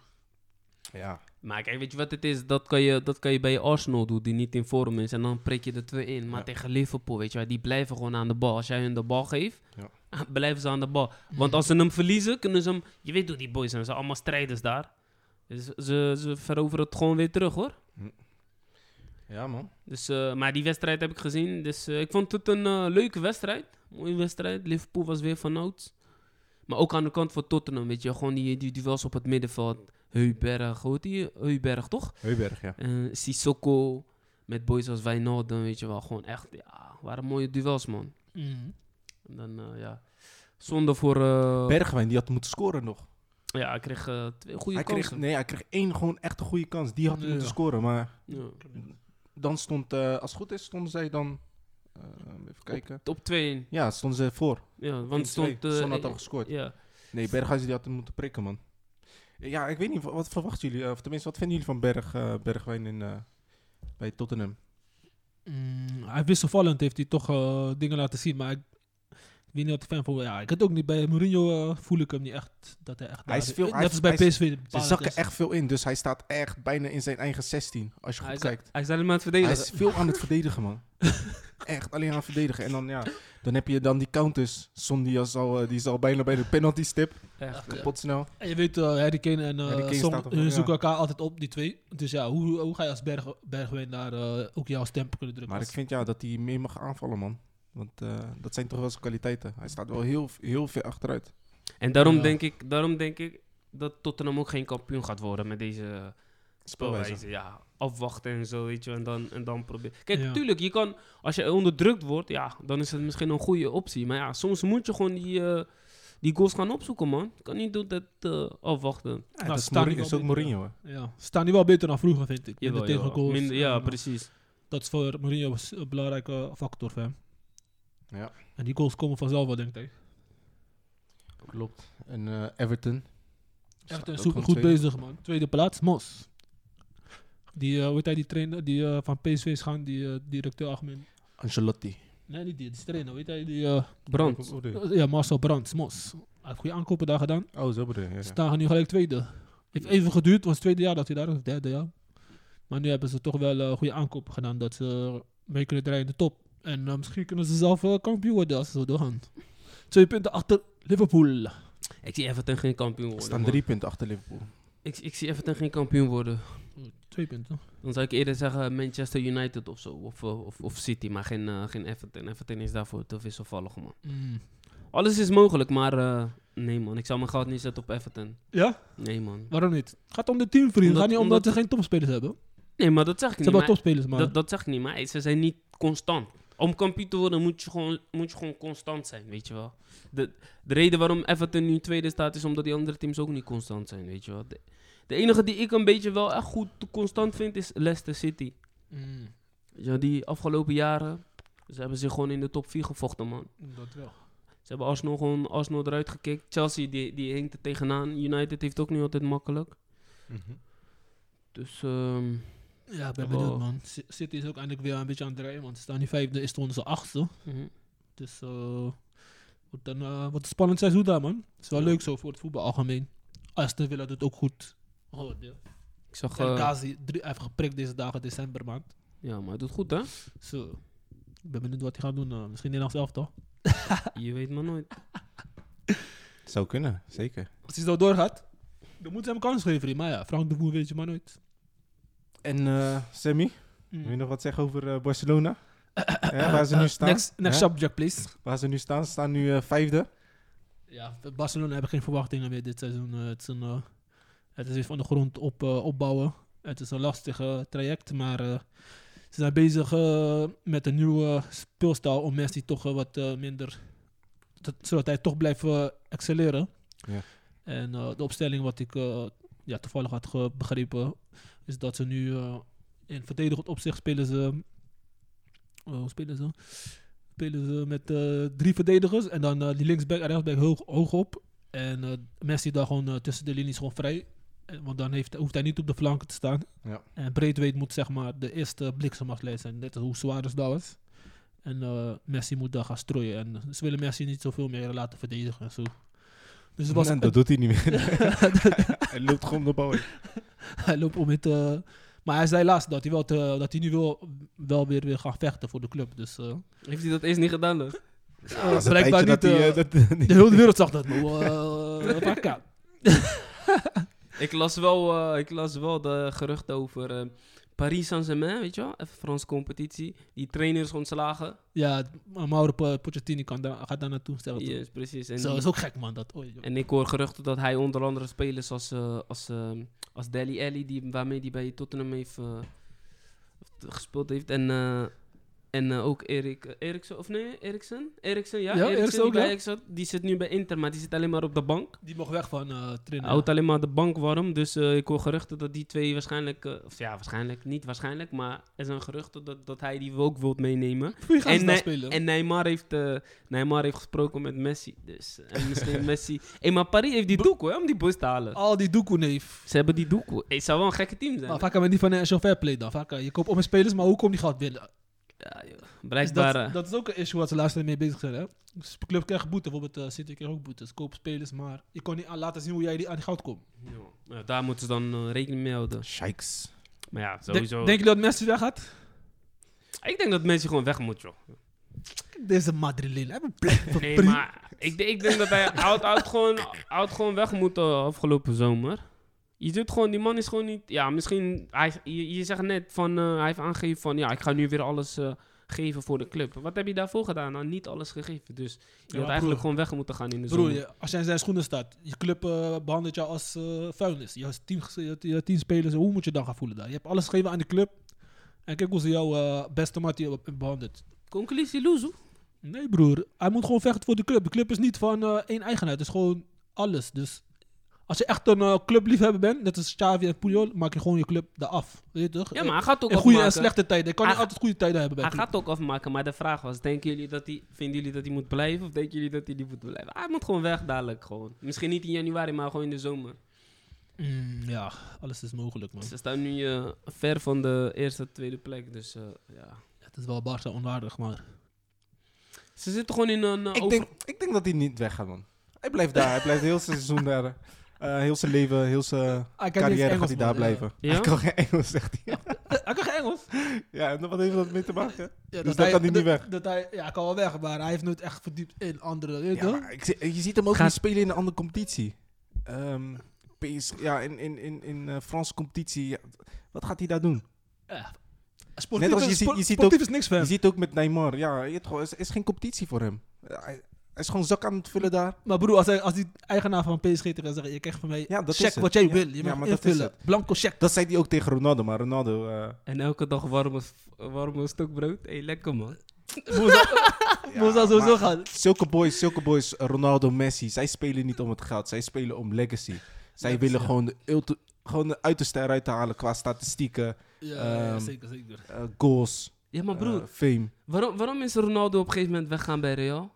ehm, ja. Maar kijk, weet je wat het is? Dat kan je, dat kan je bij Arsenal doen, die niet in vorm is. En dan prik je er twee in. Maar Ja. tegen Liverpool, weet je wel, die blijven gewoon aan de bal. Als jij hun de bal geeft, Ja. *laughs* blijven ze aan de bal. Want als ze hem verliezen, kunnen ze hem... Je weet hoe die boys zijn, ze zijn allemaal strijders daar. Dus ze, ze veroveren het gewoon weer terug, hoor. ja, man. Dus, eh, maar die wedstrijd heb ik gezien. Dus eh, ik vond het een eh, leuke wedstrijd. Mooie wedstrijd. Liverpool was weer van ouds. Maar ook aan de kant van Tottenham, weet je. Gewoon die, die duels op het middenveld. Heuberg, hoe heet die? Heuberg, toch? Heuberg, ja. Eh Sissoko. Met boys als Wijnaldum, weet je wel. Gewoon echt, ja, waren mooie duels, man. Mhm. En dan, eh, ja. Zonde voor... eh, Bergwijn, die had moeten scoren nog. ja, hij kreeg twee goede Hij kreeg, kansen. nee, hij kreeg één gewoon echt een goede kans. Die had Ja. moeten scoren. Maar Ja. dan stond, eh, als het goed is, stonden zij dan... eh, even kijken. Op 2 Ja, stonden ze voor. Ja, want 1-2. stond... eh, Son had al gescoord. Ja. Nee, Berghuis die had hem moeten prikken, man. Ja, ik weet niet, wat- verwachten jullie? eh, Of tenminste, wat vinden jullie van Berg, eh, Bergwijn in, eh, bij Tottenham? Mm, hij wisselvallend heeft hij toch dingen laten zien, maar ik, weet niet wat ik fan van. Ja, ik had ook niet bij Mourinho voel ik hem niet echt dat hij echt. Hij is veel- net hij is- bij hij PSV. Ze zakken echt veel in, dus hij staat echt bijna in zijn eigen 16, als je Hij goed is, kijkt. hij is alleen maar aan het Hij verdedigen. is veel aan het verdedigen, man. *laughs* echt, alleen aan het verdedigen. En dan, ja, dan heb je dan die counters. Son die is al, eh, die is al bijna bij de penalty stip. Echt. Kapot snel. En je weet, eh Harry Kane en Harry uh, Kane Son eh, zoeken elkaar altijd op, die twee. Dus ja, hoe, hoe ga je als Berg, Bergwijn daar eh, ook jouw stempel kunnen drukken? Maar ik vind ja, dat hij meer mag aanvallen, man. Want eh, dat zijn toch wel zijn kwaliteiten. Hij staat wel heel, heel ver achteruit. En daarom, Ja. denk ik, daarom denk ik dat Tottenham ook geen kampioen gaat worden met deze spelwijze. Ja, afwachten en zo, weet je. En dan, en dan proberen. Kijk, Ja. tuurlijk, je kan, als je onderdrukt wordt, ja, dan is het misschien een goede optie. Maar ja, soms moet je gewoon die, eh, die goals gaan opzoeken, man. Je kan niet doen dat eh, afwachten. Ja, Nou, dat is, Mourinho, die ook beter, Mourinho. hè. Ja. Ze staan nu wel beter dan vroeger, vind ik. Jawel, Minder tegen jawel. goals. Minder- ja, En, eh, precies. Dat is voor Mourinho een belangrijke factor voor hem. Ja. En die goals komen vanzelf wel, denk ik. Klopt. En eh, Everton. Echt Staat een ook super goed tweede. bezig, man. Tweede plaats, Mos. Die, eh hoe heet hij, die trainer die eh, van PSV is gaan, die eh, directeur algemeen. Ancelotti. Nee, niet die, die trainer, weet hij, die... eh, je? ja, Marcel Brands, Mos. Hij heeft goede aankopen daar gedaan. Oh, zo bedoel je. Ja, Ze ja. staan nu gelijk tweede. Heeft even geduurd, het was het tweede jaar dat hij daar was, of derde jaar. Maar nu hebben ze toch wel eh, goede aankopen gedaan, dat ze mee kunnen draaien in de top. En misschien kunnen ze zelf kampioen worden als ze zo doorgaan. Twee punten achter Liverpool. Ik zie Everton geen kampioen Er worden. staan man. drie punten achter Liverpool. Ik, ik zie Everton geen kampioen worden. Twee punten. Dan zou ik eerder zeggen Manchester United of zo. Of, eh, of, of City, maar geen, eh, geen Everton. Everton is daarvoor te wisselvallig, man. Mm. Alles is mogelijk, maar eh, nee, man. Ik zou mijn geld niet zetten op Everton. Ja? Nee, man. Waarom niet? Het gaat om de teamvrienden. Het gaat niet om dat omdat- ze geen topspelers hebben. Nee, maar dat zeg ik Ze niet. hebben wel maar- topspelers, maar... dat, dat zeg ik niet, maar ze zijn niet constant. Om kampioen te worden moet je gewoon, moet je gewoon constant zijn, weet je wel. De, de reden waarom Everton nu tweede staat is omdat die andere teams ook niet constant zijn, weet je wel. De, de enige die ik een beetje wel echt goed constant vind is Leicester City. Mm, wel, die afgelopen jaren, ze hebben zich gewoon in de top 4 gevochten, man. dat wel. Ze hebben Arsenal gewoon Arsenal eruit gekikt. Chelsea, die, die hinkt er tegenaan. United heeft ook niet altijd makkelijk. Dus, ehm, Ja, ik ben benieuwd, man. City is ook eindelijk weer een beetje aan het draaien, want ze staan nu vijfde, is stonden ze achtste. mhm. Dus eh wordt, dan, wordt een spannend seizoen daar, man. Het is wel Ja. leuk zo voor het voetbal algemeen. Aston Villa doet ook goed. Oh, ja. ik zag... Eh, Ghazi, drie- hij heeft geprikt deze dagen, december maand. ja, maar hij doet goed, hè? Zo. Ik ben benieuwd wat hij gaat doen. eh, misschien Nederlands elftal. *laughs* Je weet maar nooit. *laughs* Zou kunnen, zeker. Als hij zo doorgaat, dan moeten ze hem kans geven. Maar ja, Frank de Boer weet je maar nooit. En eh Sammy, Mm. wil je nog wat zeggen over eh, Barcelona? *coughs* ja, waar ze nu staan? Next, next Ja? subject, please. Waar ze nu staan? Ze staan nu eh, vijfde. Ja, Barcelona hebben geen verwachtingen meer dit seizoen. Eh, het, is een, het is weer van de grond op, eh, opbouwen. Het is een lastig traject, maar eh, ze zijn bezig eh, met een nieuwe speelstijl om Messi toch wat minder, dat- zodat hij toch blijft excelleren. Ja. En de opstelling wat ik ja, toevallig had begrepen, is dat ze nu in verdedigend opzicht spelen ze, hoe spelen ze? spelen ze met drie verdedigers. En dan eh, die linksback en rechtsback hoog, hoog op. En eh, Messi daar gewoon tussen de linies gewoon vrij. En, want dan heeft, hoeft hij niet op de flanken te staan. Ja. En Breedweight moet zeg maar de eerste bliksemafleid zijn. Net als hoe Suarez dat was. En eh, Messi moet daar gaan strooien. En ze willen Messi niet zoveel meer laten verdedigen en zo. Dus het was, Nee, dat doet hij niet meer. *laughs* hij loopt gewoon op de bal. *laughs* hij loopt om met... eh, maar hij zei laatst dat hij, wel te- dat hij nu wil, wel weer, weer gaat vechten voor de club. Dus eh, Heeft hij dat eerst niet gedaan, dus? eh, blijkbaar tijdje niet... dat eh, hij, eh, dat- *laughs* de hele wereld zag dat. Maar uh. Ik las wel, eh, ik las wel de geruchten over eh, Paris Saint-Germain, weet je wel? Even Franse competitie. Die trainers ontslagen. Ja, Mauro Po- Pochettino kan daar, gaat daar naartoe. Stel het Yes, precies. En, Zo die- is ook gek, man. Dat, joh. en ik hoor geruchten dat hij onder andere spelers als, eh als, eh, als Deli Alli, die, waarmee hij bij Tottenham heeft gespeeld heeft. En, en eh, ook Erik, eh, Eriksen, of nee, Eriksen? Eriksen, ja. Ja, Eriksen, Eriksen die ook, bij zat. Die zit nu bij Inter, maar die zit alleen maar op de bank. Die mocht weg van eh Hij trainen. houdt alleen maar de bank warm. Dus ik hoor geruchten dat die twee waarschijnlijk... of ja, waarschijnlijk. Niet waarschijnlijk, maar er zijn geruchten dat, dat hij die ook wilt meenemen. *laughs* Wie gaan ze En, Ne- spelen? en Neymar heeft, Neymar heeft gesproken met Messi. Dus, en misschien *laughs* Messi... Hé, maar Paris heeft die doek hoor, om die bus te halen. Al die doekoe neef. Ze hebben die doek. hoor. Hey, Het zou wel een gekke team zijn. Maar vaak hebben we niet financial fair play dan. Vaak, je koopt om spelers, maar hoe komt die geld binnen? Ja, joh. Dus Blijkbaar... dat, eh, dat is ook een issue wat ze laatst tijd mee bezig zijn. Hè? Dus de club krijgt boete. Bijvoorbeeld uh, City krijgt ook boete. Ze kopen spelers, maar je kon niet aan laten zien hoe jij die aan die goud komt. ja, nou, daar moeten ze dan eh, rekening mee houden. Shikes. Maar ja, Denk, sowieso... denk je dat Messi weggaat? ik denk dat Messi gewoon weg moet, joh. Deze Madrilen. Voor Nee, maar ik, denk- ik denk dat hij oud, oud, gewoon, oud gewoon weg moet uh, afgelopen zomer. Je doet gewoon, die man is gewoon niet... Ja, misschien... Hij, je, je zegt net van... eh, hij heeft aangegeven van... Ja, ik ga nu weer alles... eh, geven voor de club. Wat heb je daarvoor gedaan? Nou, niet alles gegeven. Dus je Ja, had eigenlijk broer. gewoon weg moeten gaan in de Broer, zomer. je- als jij in zijn schoenen staat, je club eh, behandelt jou als eh, vuilnis. Je hebt tien, je je spelers, hoe moet je dan gaan voelen daar? Je hebt alles gegeven aan de club. En kijk hoe ze jouw eh, beste maat behandelt. Conclusie, Loezoe. Nee broer, hij moet gewoon vechten voor de club. De club is niet van eh, één eigenaar, het is gewoon alles. Dus als je echt een eh, clubliefhebber bent, net als Xavi en Puyol, maak je gewoon je club eraf. Weet je toch? Ja, maar hij gaat ook in goede en slechte tijden. Je kan niet Hij- altijd goede tijden hebben bij Hij club. gaat ook afmaken, maar de vraag was, denken jullie dat hij, vinden jullie dat hij moet blijven of denken jullie dat hij niet moet blijven? Hij moet gewoon weg dadelijk gewoon. Misschien niet in januari, maar gewoon in de zomer. Mm, ja, alles is mogelijk man. Ze staan nu eh, ver van de eerste, tweede plek, dus eh, ja. Het is wel Barca onwaardig, maar... Ze zitten gewoon in een Ik over- denk, ik denk dat hij niet weggaat, man. Hij blijft daar. Hij blijft heel seizoen daar. *laughs* eh, heel zijn leven, heel zijn carrière gaat hij daar blijven. Ja? Hij kan geen Engels, zegt hij. *laughs* Hij kan geen Engels. Ja, en wat heeft dat mee te maken? Ja, Dus dan kan hij niet weg. Dat hij, ja, hij kan wel weg, maar hij heeft nooit echt verdiept in andere, je Ja, ik, je ziet hem ook Gaat- niet spelen in een andere competitie. Ehm PS, ja, in, in, in, in eh, Franse competitie. ja, wat gaat hij daar doen? Ja. Sportief, Net als je is, ziet- je sport- ziet sportief ook- is niks voor Je ziet ook met Neymar. Ja, er is, is geen competitie voor hem. Hij, hij is gewoon zak aan het vullen daar. Maar broer, als, hij, als die eigenaar van PSG tegen zegt, je krijgt van mij Ja, dat check is het. wat jij Ja, wil. Je ja, mag maar dat is invullen. Blanco check. Dat zei hij ook tegen Ronaldo, maar Ronaldo... eh, En elke dag warme, warme stuk brood. Hé, lekker man. *laughs* Moet dat sowieso gaan. Zulke boys, zulke boys, Ronaldo, Messi, zij spelen niet om het geld. Zij spelen om legacy. Zij Legacy, willen ja. gewoon de, ulti- gewoon de uiterste eruit halen qua statistieken, Ja, ja, Ehm, zeker, zeker. eh, goals, Ja, maar broer, eh, fame. waarom, waarom is Ronaldo op een gegeven moment weggaan bij Real?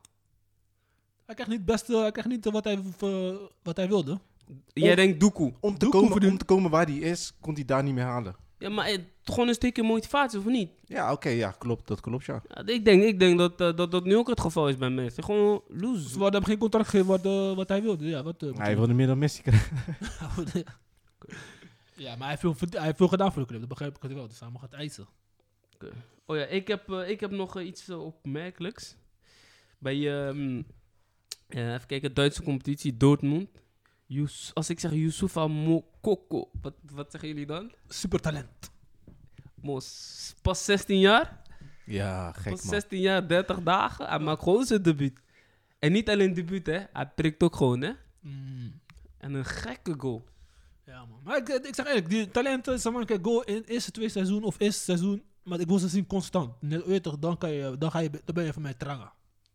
Hij krijgt niet, het beste, hij krijgt niet wat, hij, wat hij wilde. Jij Om- denkt Doekoe. Om te, komen, om te komen waar hij is, kon hij daar niet meer halen. Ja, maar eh, gewoon een stukje motivatie, of niet? Ja, oké, ja, klopt. Dat klopt, ja. Ja, ik denk, ik denk dat, eh, dat dat nu ook het geval is bij Messi. Gewoon Ze loose. hadden hem geen contract gegeven wat, eh, wat hij wilde. Ja, wat, eh, Hij wilde meer dan Messi krijgen. *laughs* *laughs* ja, maar hij heeft, veel, verd- hij heeft veel gedaan voor de club. Dat begrijp ik het wel. Dus hij mag het eisen. Oh ja, ik heb, eh, ik heb nog eh, iets eh, opmerkelijks. Bij, ehm eh, even kijken, Duitse competitie, Dortmund. Yus- als ik zeg Youssoufa Mokoko, wat, wat zeggen jullie dan? Super talent. Mos, pas 16 jaar? Ja, gek Pas man. 16 jaar, 30 dagen. Hij maakt gewoon zijn debuut. En niet alleen debuut, hè. Hij prikt ook gewoon, hè. Mm. En een gekke goal. Ja, man. Maar ik, ik zeg eerlijk, die talenten, zeg maar, kijk, goal in eerste twee seizoen of eerste seizoen. Maar ik wil ze zien constant. Net, weet toch, dan, kan je, dan, ga je, dan ben je van mij tranga.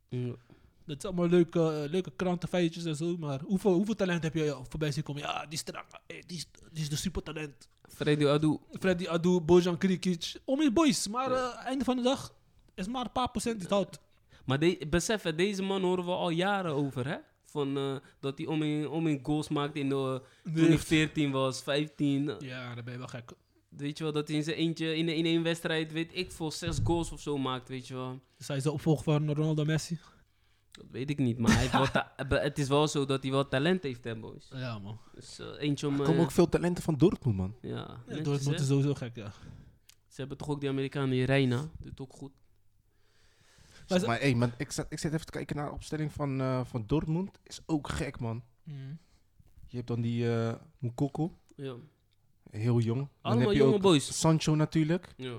Ja. Dat zijn allemaal leuke, eh, leuke krantenfeitjes en zo. Maar hoeveel, hoeveel talent heb je voorbij zien komen? Ja, die is tranga. Hey, die, is, die is de supertalent. Freddy Adu. Freddy Adu, Bojan Krikic. Om je boys. Maar eh, einde van de dag is maar een paar procent die het houdt. Maar de, besef, deze man horen we al jaren over, hè? Van, eh, dat hij om in, om in goals maakt in de, toen hij 14 was, 15. Ja, dan ben je wel gek. Weet je wel, dat hij in zijn eentje in, in één wedstrijd, weet ik veel, zes goals of zo maakt, weet je wel. Dus hij is de opvolger van Ronaldo Messi. Dat weet ik niet, maar hij *laughs* het is wel zo dat hij wel talent heeft, hè, boys. Ja, man. Dus eh, eentje om... Er eh, komen ook veel talenten van Dortmund, man. ja, Dortmund is sowieso gek, ja. Ze hebben toch ook die Amerikaan, die Reina, doet ook goed. Maar hey, man, ik, zat, ik zit even te kijken naar de opstelling van, eh, van Dortmund. Is ook gek, man. Mm. Je hebt dan die eh Mukoko, Ja. heel jong. Dan Allemaal heb je jonge ook boys. Sancho natuurlijk. Ja.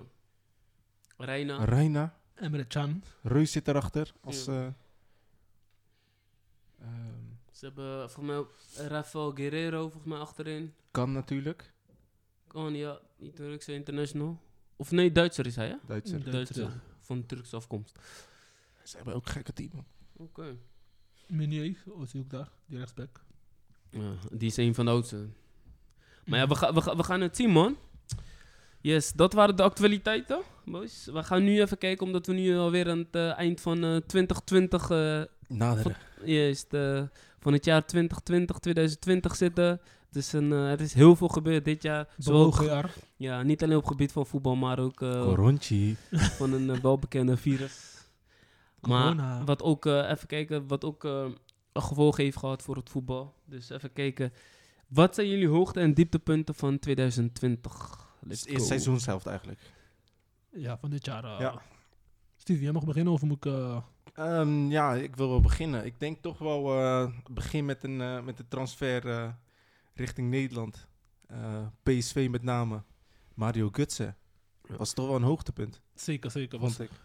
Reina. Reina. Emre Can. Reus zit erachter. Als, Ja. eh, ehm, Ze hebben voor mij Rafael Guerrero volgens mij achterin. kan natuurlijk. Kan ja, niet Turkse international. Of nee, Duitser is hij, hè? Duitser. Ja. Duitser. Van Turkse afkomst. Ze hebben ook gekke team. man. Oké. Meunier, oh, is hij ook daar, die rechtsback. Ja, die is een van de oudste. Maar ja, we, ga, we, ga- we gaan het zien, man. Yes, dat waren de actualiteiten, boys. We gaan nu even kijken, omdat we nu alweer aan het eh, eind van eh, 2020, eh, Naderen. juist, eh, van het jaar 2020, 2020 zitten. Het is, een, eh, er is heel veel gebeurd dit jaar. Zowel, Bewogen jaar. ja, niet alleen op het gebied van voetbal, maar ook eh, Coronchi. van een eh, welbekende virus. Maar Corona. wat ook, eh, even kijken, wat ook eh, een gevolg heeft gehad voor het voetbal. Dus even kijken. Wat zijn jullie hoogte- en dieptepunten van 2020? Het Let's is eerst go. seizoenshelft eigenlijk. Ja, van dit jaar. eh. Ja. Stevie, jij mag beginnen of moet ik... eh, Ehm, ja, ik wil wel beginnen. Ik denk toch wel eh begin met, een, eh, met de transfer eh, richting Nederland. Eh, PSV met name. Mario Gutsen. Was toch wel een hoogtepunt, Zeker, zeker. Was, vond ik.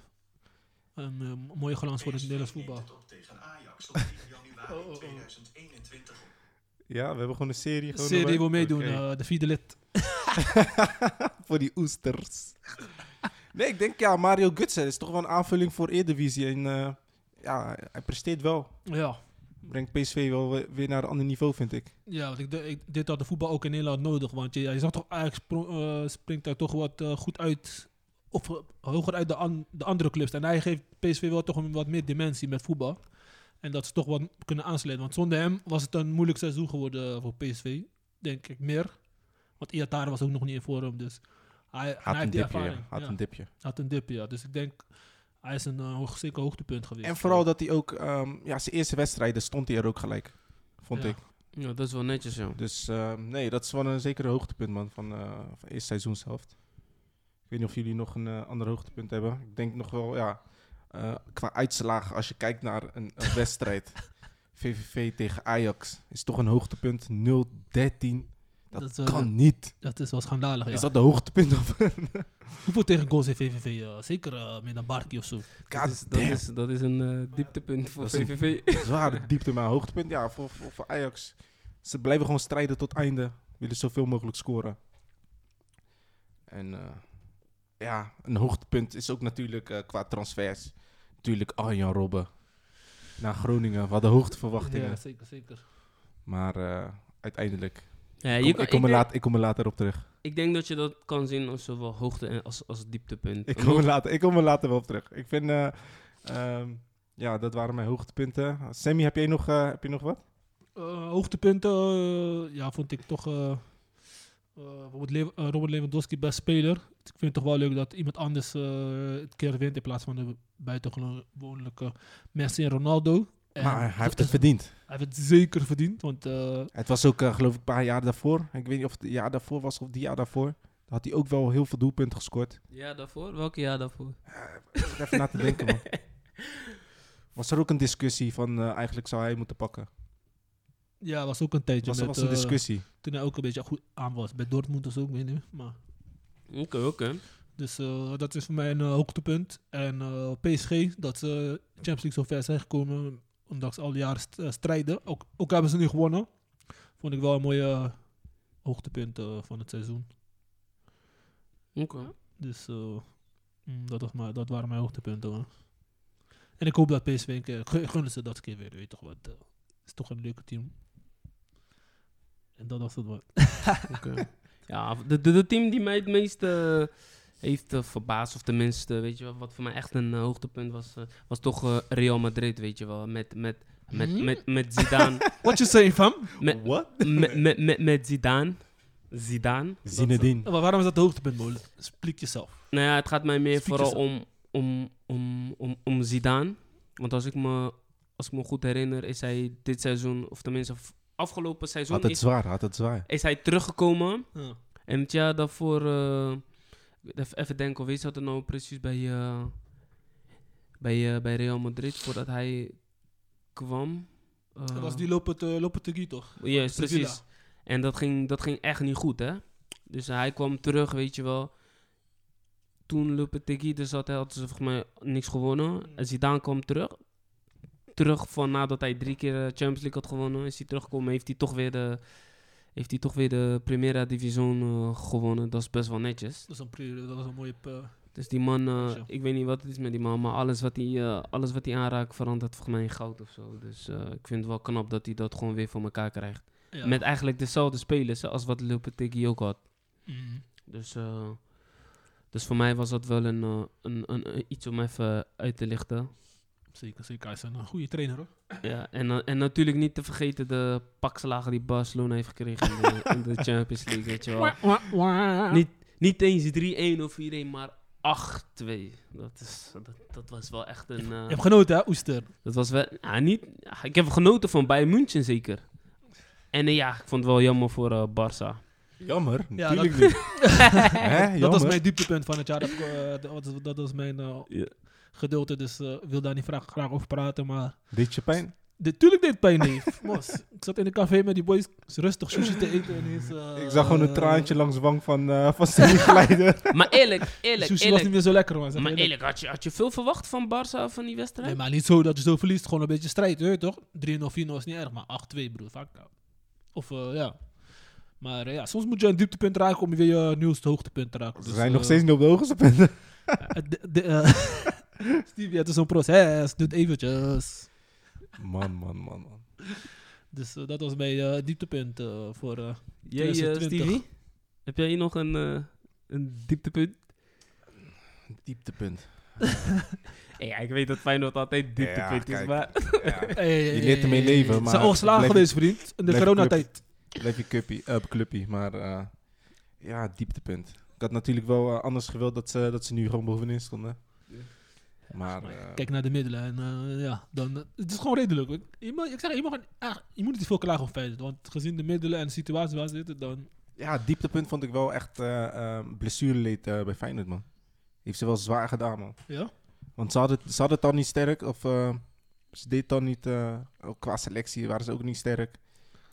Een eh, mooie glans voor het Nederlands voetbal. op tegen Ajax op 10 januari Oh, oh, oh. 2021 op. Ja, we hebben gewoon een serie. De Gewoon serie erbij. wil meedoen, Oké. eh, de vierde lid. *laughs* voor die oesters. nee, ik denk ja, Mario Gutsen is toch wel een aanvulling voor Eredivisie. En eh, ja, hij presteert wel. Ja, Brengt PSV wel we- weer naar een ander niveau, vind ik. ja want ik, ik, dit had de voetbal ook in Nederland nodig. Want je, zag toch, spro- eh, springt daar toch wat eh, goed uit. Of hoger uit de, an- de andere clubs. En hij geeft PSV wel toch een wat meer dimensie met voetbal. En dat ze toch wat kunnen aansluiten. Want zonder hem was het een moeilijk seizoen geworden voor PSV. Denk ik meer. Want Iatare was ook nog niet in vorm. Dus hij, Had hij een dipje, ja. Had Ja, een dipje. had een dipje, ja. Dus ik denk, hij is een eh, hoog, zeker hoogtepunt geweest. En vooral dat hij ook, ehm, ja, zijn eerste wedstrijden stond hij er ook gelijk. Vond Ja. ik. Ja, dat is wel netjes, joh. Dus ehm, nee, dat is wel een zekere hoogtepunt, man, van, eh van het eerste seizoenshelft. Ik weet niet of jullie nog een eh, ander hoogtepunt hebben. Ik denk nog wel, ja, eh, qua uitslagen, als je kijkt naar een, een wedstrijd. *laughs* VVV tegen Ajax is toch een hoogtepunt. 0-13. Dat, Dat is, kan niet. Dat is wel schandalig, ja. Is dat de hoogtepunt? Of *laughs* Hoeveel tegen goals heeft VVV? eh, zeker eh, meer dan Barkie of zo. Dat is, dat, is, dat is een eh, dieptepunt voor Dat VVV. *laughs* zware *laughs* diepte, maar hoogtepunt, ja, voor, voor, voor Ajax. Ze blijven gewoon strijden tot einde. Willen zoveel mogelijk scoren. En eh, ja, een hoogtepunt is ook natuurlijk qua transfers. Natuurlijk Arjan Robben naar Groningen. We hadden hoogteverwachtingen. Ja, zeker, zeker. Maar eh, uiteindelijk, Ja, ik je kom, kan, ik, kom ik, er denk, laat, ik kom er later op terug. ik denk dat je dat kan zien als zowel hoogte en als, als dieptepunt. Ik kom, er later, ik kom er later wel op terug. Ik vind, eh, ehm, ja, dat waren mijn hoogtepunten. Sammy, heb jij nog, eh, heb je nog wat? Eh, hoogtepunten, eh, ja, vond ik toch Lew- eh, Robert Lewandowski best speler. Ik vind het toch wel leuk dat iemand anders eh, het keer wint in plaats van de buitengewone Messi en Ronaldo. En maar hij heeft het verdiend. Hij heeft het zeker verdiend, want eh, Het was ook, eh, geloof ik, een paar jaar daarvoor. Ik weet niet of het jaar daarvoor was of die jaar daarvoor. Dan had hij ook wel heel veel doelpunten gescoord. Ja, daarvoor? Welke jaar daarvoor? Ik zit even na te denken, man. *laughs* Was er ook een discussie van eh, eigenlijk zou hij moeten pakken? ja, was ook een tijdje Was er met, was een eh, discussie. toen hij ook een beetje goed aan was. Bij Dortmund zo, ik weet niet. Maar Oké, oké. Dus eh, dat is voor mij een eh, hoogtepunt. En eh, PSG, dat ze Champions League zo ver zijn gekomen, ondanks al die jaren eh, strijden. Ook, ook hebben ze nu gewonnen. Vond ik wel een mooie eh, hoogtepunt eh, van het seizoen. Oké. Dus mm, dat, was maar, dat waren mijn hoogtepunten. man. En ik hoop dat PSV een keer, gun- gunnen ze dat een keer weer, weet je toch wat. eh, is toch een leuke team. En dat was het wat. Oké. *laughs* Ja, de, de, de team die mij het meest eh, heeft verbaasd, of tenminste, weet je wel, wat voor mij echt een eh, hoogtepunt was, eh, was toch eh, Real Madrid, weet je wel. Met, met, met, Hmm? met, met Zidane. *laughs* What you saying, fam? met, What? met, met, met, met Zidane. Zidane. Zinedine. Maar waarom is dat de hoogtepunt, Molen? Spreek jezelf. Nou ja, het gaat mij meer Speak vooral om, om, om, om, om Zidane. Want als ik, me, als ik me goed herinner, is hij dit seizoen, of tenminste afgelopen seizoen, Had het is, zwaar, had het zwaar. is hij teruggekomen. Ja. En het jaar daarvoor, eh, even, denken, weet je wat er nou precies bij, eh, bij, eh, bij Real Madrid, voordat hij kwam? Eh, Dat was die Lopetegui toch? Juist, Sevilla. precies. En dat ging, dat ging echt niet goed, hè? Dus hij kwam terug, weet je wel. Toen Lopetegui er zat, hadden ze volgens mij niks gewonnen. En Zidane kwam terug. Terug van nadat hij drie keer de Champions League had gewonnen, is hij teruggekomen. Heeft hij toch weer de, heeft hij toch weer de Primera Division eh, gewonnen. Dat is best wel netjes. Dat was een, dat was een mooie... eh, Dus die man, eh, ik weet niet wat het is met die man, maar alles wat hij, alles wat hij aanraakt verandert volgens mij in goud of zo. Dus ik vind het wel knap dat hij dat gewoon weer voor elkaar krijgt. ja. Met eigenlijk dezelfde spelers als wat Lopetegui ook had. Mhm. Dus, dus voor mij was dat wel een, een, een, een- iets om even uit te lichten. Zeker, zeker. Hij is een goede trainer hoor. Ja, en, eh, en natuurlijk niet te vergeten de pakslagen die Barcelona heeft gekregen in de, *laughs* in de Champions League. Weet je wel. Niet, niet eens 3-1 of 4-1, maar 8-2. Dat, is, dat, dat was wel echt een... eh, Je hebt genoten hè, Oester? dat was wel... Ja, niet, ja, ik heb genoten van Bayern München zeker. En eh, ja, ik vond het wel jammer voor eh Barça. Jammer, Ja, natuurlijk dat- niet. *laughs* Hè, Dat was mijn dieptepunt van het jaar. Dat, eh, dat, was- dat was mijn eh, Ja. Gedeelte. Dus eh, ik wil daar niet graag, graag over praten. Maar Deed je pijn? Dit, tuurlijk deed het pijn, neef. *laughs* Mos, ik zat in een café met die boys rustig sushi te eten. En ineens, eh, Ik zag gewoon een traantje langs de wang van, eh van *laughs* glijden. Maar eerlijk, eerlijk, Sushi was niet meer zo lekker, man. Maar eerlijk, had je, had je veel verwacht van Barça van die wedstrijd? Nee, maar niet zo dat je zo verliest. Gewoon een beetje strijd, weet je toch? 3-0, 4-0 is niet erg, maar 8-2, broer. Vaak. Of eh, ja. Maar eh, ja, soms moet je een dieptepunt raken om je weer je nieuwste hoogtepunt te raken. Ze Dus, zijn eh, nog steeds niet op de hoogste punten. *laughs* eh, de- de, Stevie, het is een proces. Doet eventjes. Man, man, man, man. Dus eh, dat was mijn eh, dieptepunt eh, voor... eh, Jij, 2020. Stevie? Heb jij hier nog een, eh, een dieptepunt? Dieptepunt. *laughs* Ja, ik weet dat Feyenoord altijd dieptepunt is, kijk. maar... Ja. hey, *laughs* Je leert ermee leven, Ze maar zijn geweest, vriend. In de coronatijd. Blijf je cuppie, eh, cluppie. Maar eh, ja, dieptepunt. Ik had natuurlijk wel anders gewild dat ze, dat ze nu gewoon bovenin stonden. Maar eh, Kijk naar de middelen en eh, ja, dan, eh, het is gewoon redelijk. Ik, je, mag, ik zeg, je, mag, ah, je moet niet te veel klagen op Feyenoord. Want gezien de middelen en de situatie waar ze zitten, dan... ja, dieptepunt vond ik wel echt blessureleed eh, bij Feyenoord, man. Heeft ze wel zwaar gedaan, man. Ja? Want ze hadden, ze hadden het dan niet sterk. Of eh, ze deed dan niet... eh, ook qua selectie waren ze ook niet sterk.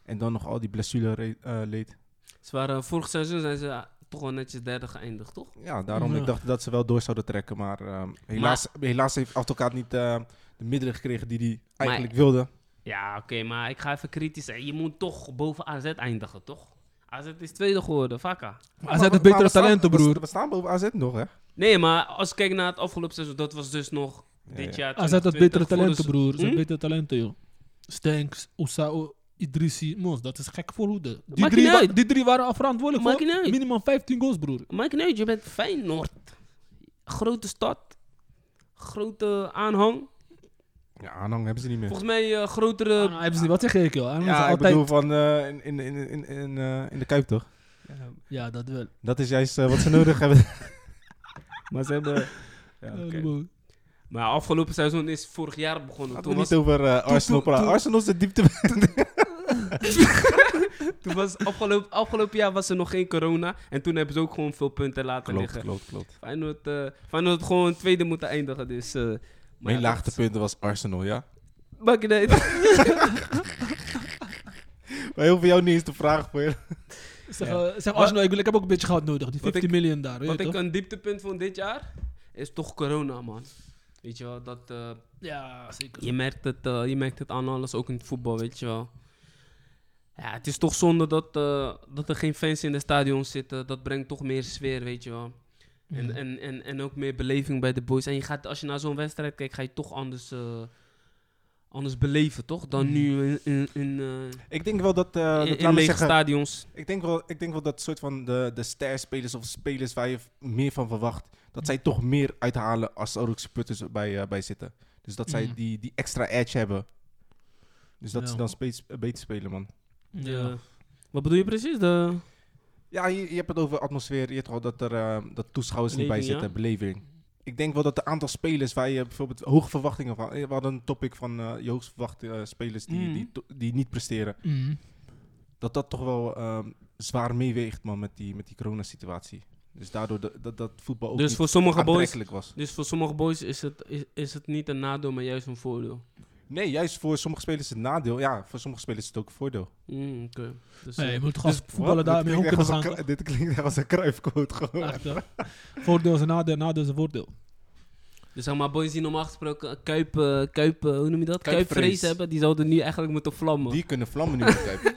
En dan nog al die blessure eh, leed. Ze waren, vorig seizoen zijn ze toch wel netjes derde geëindigd, toch? Ja, daarom Ja. ik dacht dat ze wel door zouden trekken. Maar ehm, helaas, helaas heeft Advocaat niet eh, de middelen gekregen die hij eigenlijk wilde. Ja, oké, maar ik ga even kritisch zijn. Je moet toch boven AZ eindigen, toch? AZ is tweede geworden, vakka. Maar hij heeft betere talenten, broer. We, staan boven AZ nog, hè? Nee, maar als ik kijk naar het afgelopen seizoen, dat was dus nog Ja, dit ja. jaar. AZ had 2020 betere talenten, broer. Ze hebben Hm? betere talenten, joh. Stanks, Ousao, Idrissi, Mos. Dat is gek voorhoede. Die, drie niet wa- uit. die drie waren verantwoordelijk voor niet minimaal 15 goals, broer. Maakt niet uit, je bent Feyenoord. Grote stad. Grote aanhang. Ja, aanhang hebben ze niet meer. Volgens mij eh, grotere... Ah, nou, hebben ze niet. Wat zeg ik, joh? Aanhang is ja, ik altijd... bedoel van eh, in, in, in, in, in, eh, in de Kuip, toch? Ja, dat wel. Dat is juist eh, wat ze nodig hebben. *laughs* Maar ze hebben... Ja, Ja, oké. Maar afgelopen seizoen is vorig jaar begonnen. Laten we Toen niet was, over eh, Arsenal toen- praten. toen- Arsenal is de diepte. *laughs* toen was afgelopen, afgelopen jaar was er nog geen corona. En toen hebben ze ook gewoon veel punten laten klopt, liggen. klopt, klopt. Feyenoord, eh Feyenoord had gewoon tweede moeten eindigen. Dus, eh, maar Mijn ja, laagtepunten was Arsenal, ja? dat- niet uit. *laughs* Maar heel veel jou niet eens de vraag voor je. *laughs* Zeg, Ja. eh, zeg Arsenal, ik, wil, ik heb ook een beetje geld nodig. Die Wat 50 ik- miljoen daar, weet Wat je ik toch? een dieptepunt vond dit jaar, is toch corona, man. Weet je wel, dat... eh, Ja, zeker. Je merkt het, je merkt het aan alles, ook in het voetbal, weet je wel. Ja, het is toch zonde dat, eh, dat er geen fans in de stadion zitten. Dat brengt toch meer sfeer, weet je wel. En, Mhm. en, en, en ook meer beleving bij de boys. En je gaat, als je naar zo'n wedstrijd kijkt, ga je toch anders, eh, anders beleven, toch? Dan Mhm. nu in, in, in, eh, Ik denk wel dat, in, dat in lege zeggen, stadions. ik denk wel, ik denk wel dat soort van de, de sterspelers of spelers waar je meer van verwacht, dat zij toch meer uithalen als er ook supporters bij, bij zitten. Dus dat zij Mhm. die, die extra edge hebben. Dus dat Ja. ze dan beter spelen, man. De- wat bedoel je precies? De, Ja, je, je hebt het over atmosfeer. Je hebt al dat er eh, dat toeschouwers niet bij zitten, beleving. Ik denk wel dat de aantal spelers waar je bijvoorbeeld hoge verwachtingen van. eh, We hadden een topic van eh je hoogst verwachte eh, spelers die, Mhm. die, die niet presteren. Mhm. Dat dat toch wel ehm, zwaar meeweegt, man, met die, met die coronasituatie. Dus daardoor dat, dat, dat voetbal ook dus niet voor sommige boys was. Dus voor sommige boys is het, is, is het niet een nadeel, maar juist een voordeel. Nee, juist voor sommige spelers is het nadeel. Ja, voor sommige spelers is het ook een voordeel. Mm, oké. Dus, Nee, eh, je moet toch als dus- voetballer Wat? daarmee dit om klinkt kunnen gaan. als een, *laughs* Dit klinkt echt als een kruifquote gewoon. Echt? Voordeel is een nadeel, nadeel is een voordeel. Dus zeg maar, boys die normaal gesproken kuip, eh, kuip eh, hoe noem je dat? Kuipvrees. Kuipvrees hebben, die zouden nu eigenlijk moeten vlammen. Die kunnen vlammen nu met *laughs* Kuip.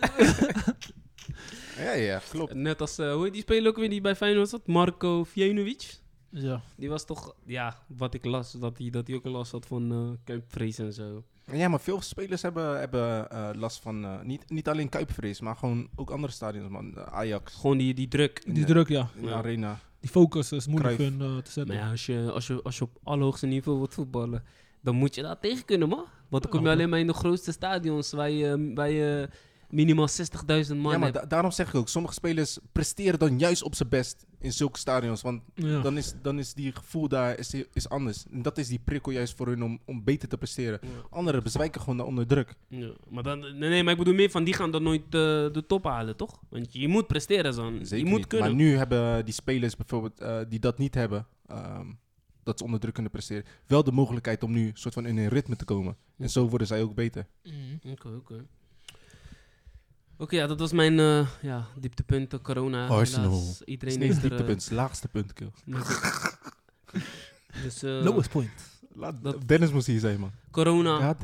ja, ja, klopt. Net als, eh, hoe heet die speler ook weer die bij Feyenoord zat? Marco Vjenovic. Ja. Die was toch, ja, wat ik las, dat hij dat hij ook last had van eh kuipvrees en zo. Ja, maar veel spelers hebben, hebben eh, last van, eh, niet, niet alleen Kuipvrees, maar gewoon ook andere stadions, man. Ajax, Gewoon die, die druk. in Die de- druk, ja. in de Ja. arena. Die focus is moeilijk hun, eh, te zetten. Maar ja, als je, als, je, als je op allerhoogste niveau wilt voetballen, dan moet je daar tegen kunnen, man. Want dan kom je alleen maar in de grootste stadions waar je, waar je minimaal 60.000 man ja, maar da- daarom zeg ik ook, sommige spelers presteren dan juist op zijn best in zulke stadions. Want Ja. dan, is, dan is die gevoel daar is, is anders. En dat is die prikkel juist voor hun om, om beter te presteren. Ja. Anderen bezwijken gewoon daar onder druk. Ja, maar dan, nee, nee, maar ik bedoel meer van, die gaan dan nooit eh, de top halen, toch? Want je moet presteren, dan. Zeker je moet niet. kunnen. Maar nu hebben die spelers bijvoorbeeld eh, die dat niet hebben, ehm, dat ze onder druk kunnen presteren, wel de mogelijkheid om nu soort van in een ritme te komen. En zo worden zij ook beter. Oké, oké. Oké, ja, dat was mijn eh, ja, dieptepunt, eh, corona. Arsenal. Is Iedereen is het er... eh, dieptepunt, het laagste punt, *laughs* dus eh, Lowest point. Laat- dat- Dennis moest hier zijn, man. corona.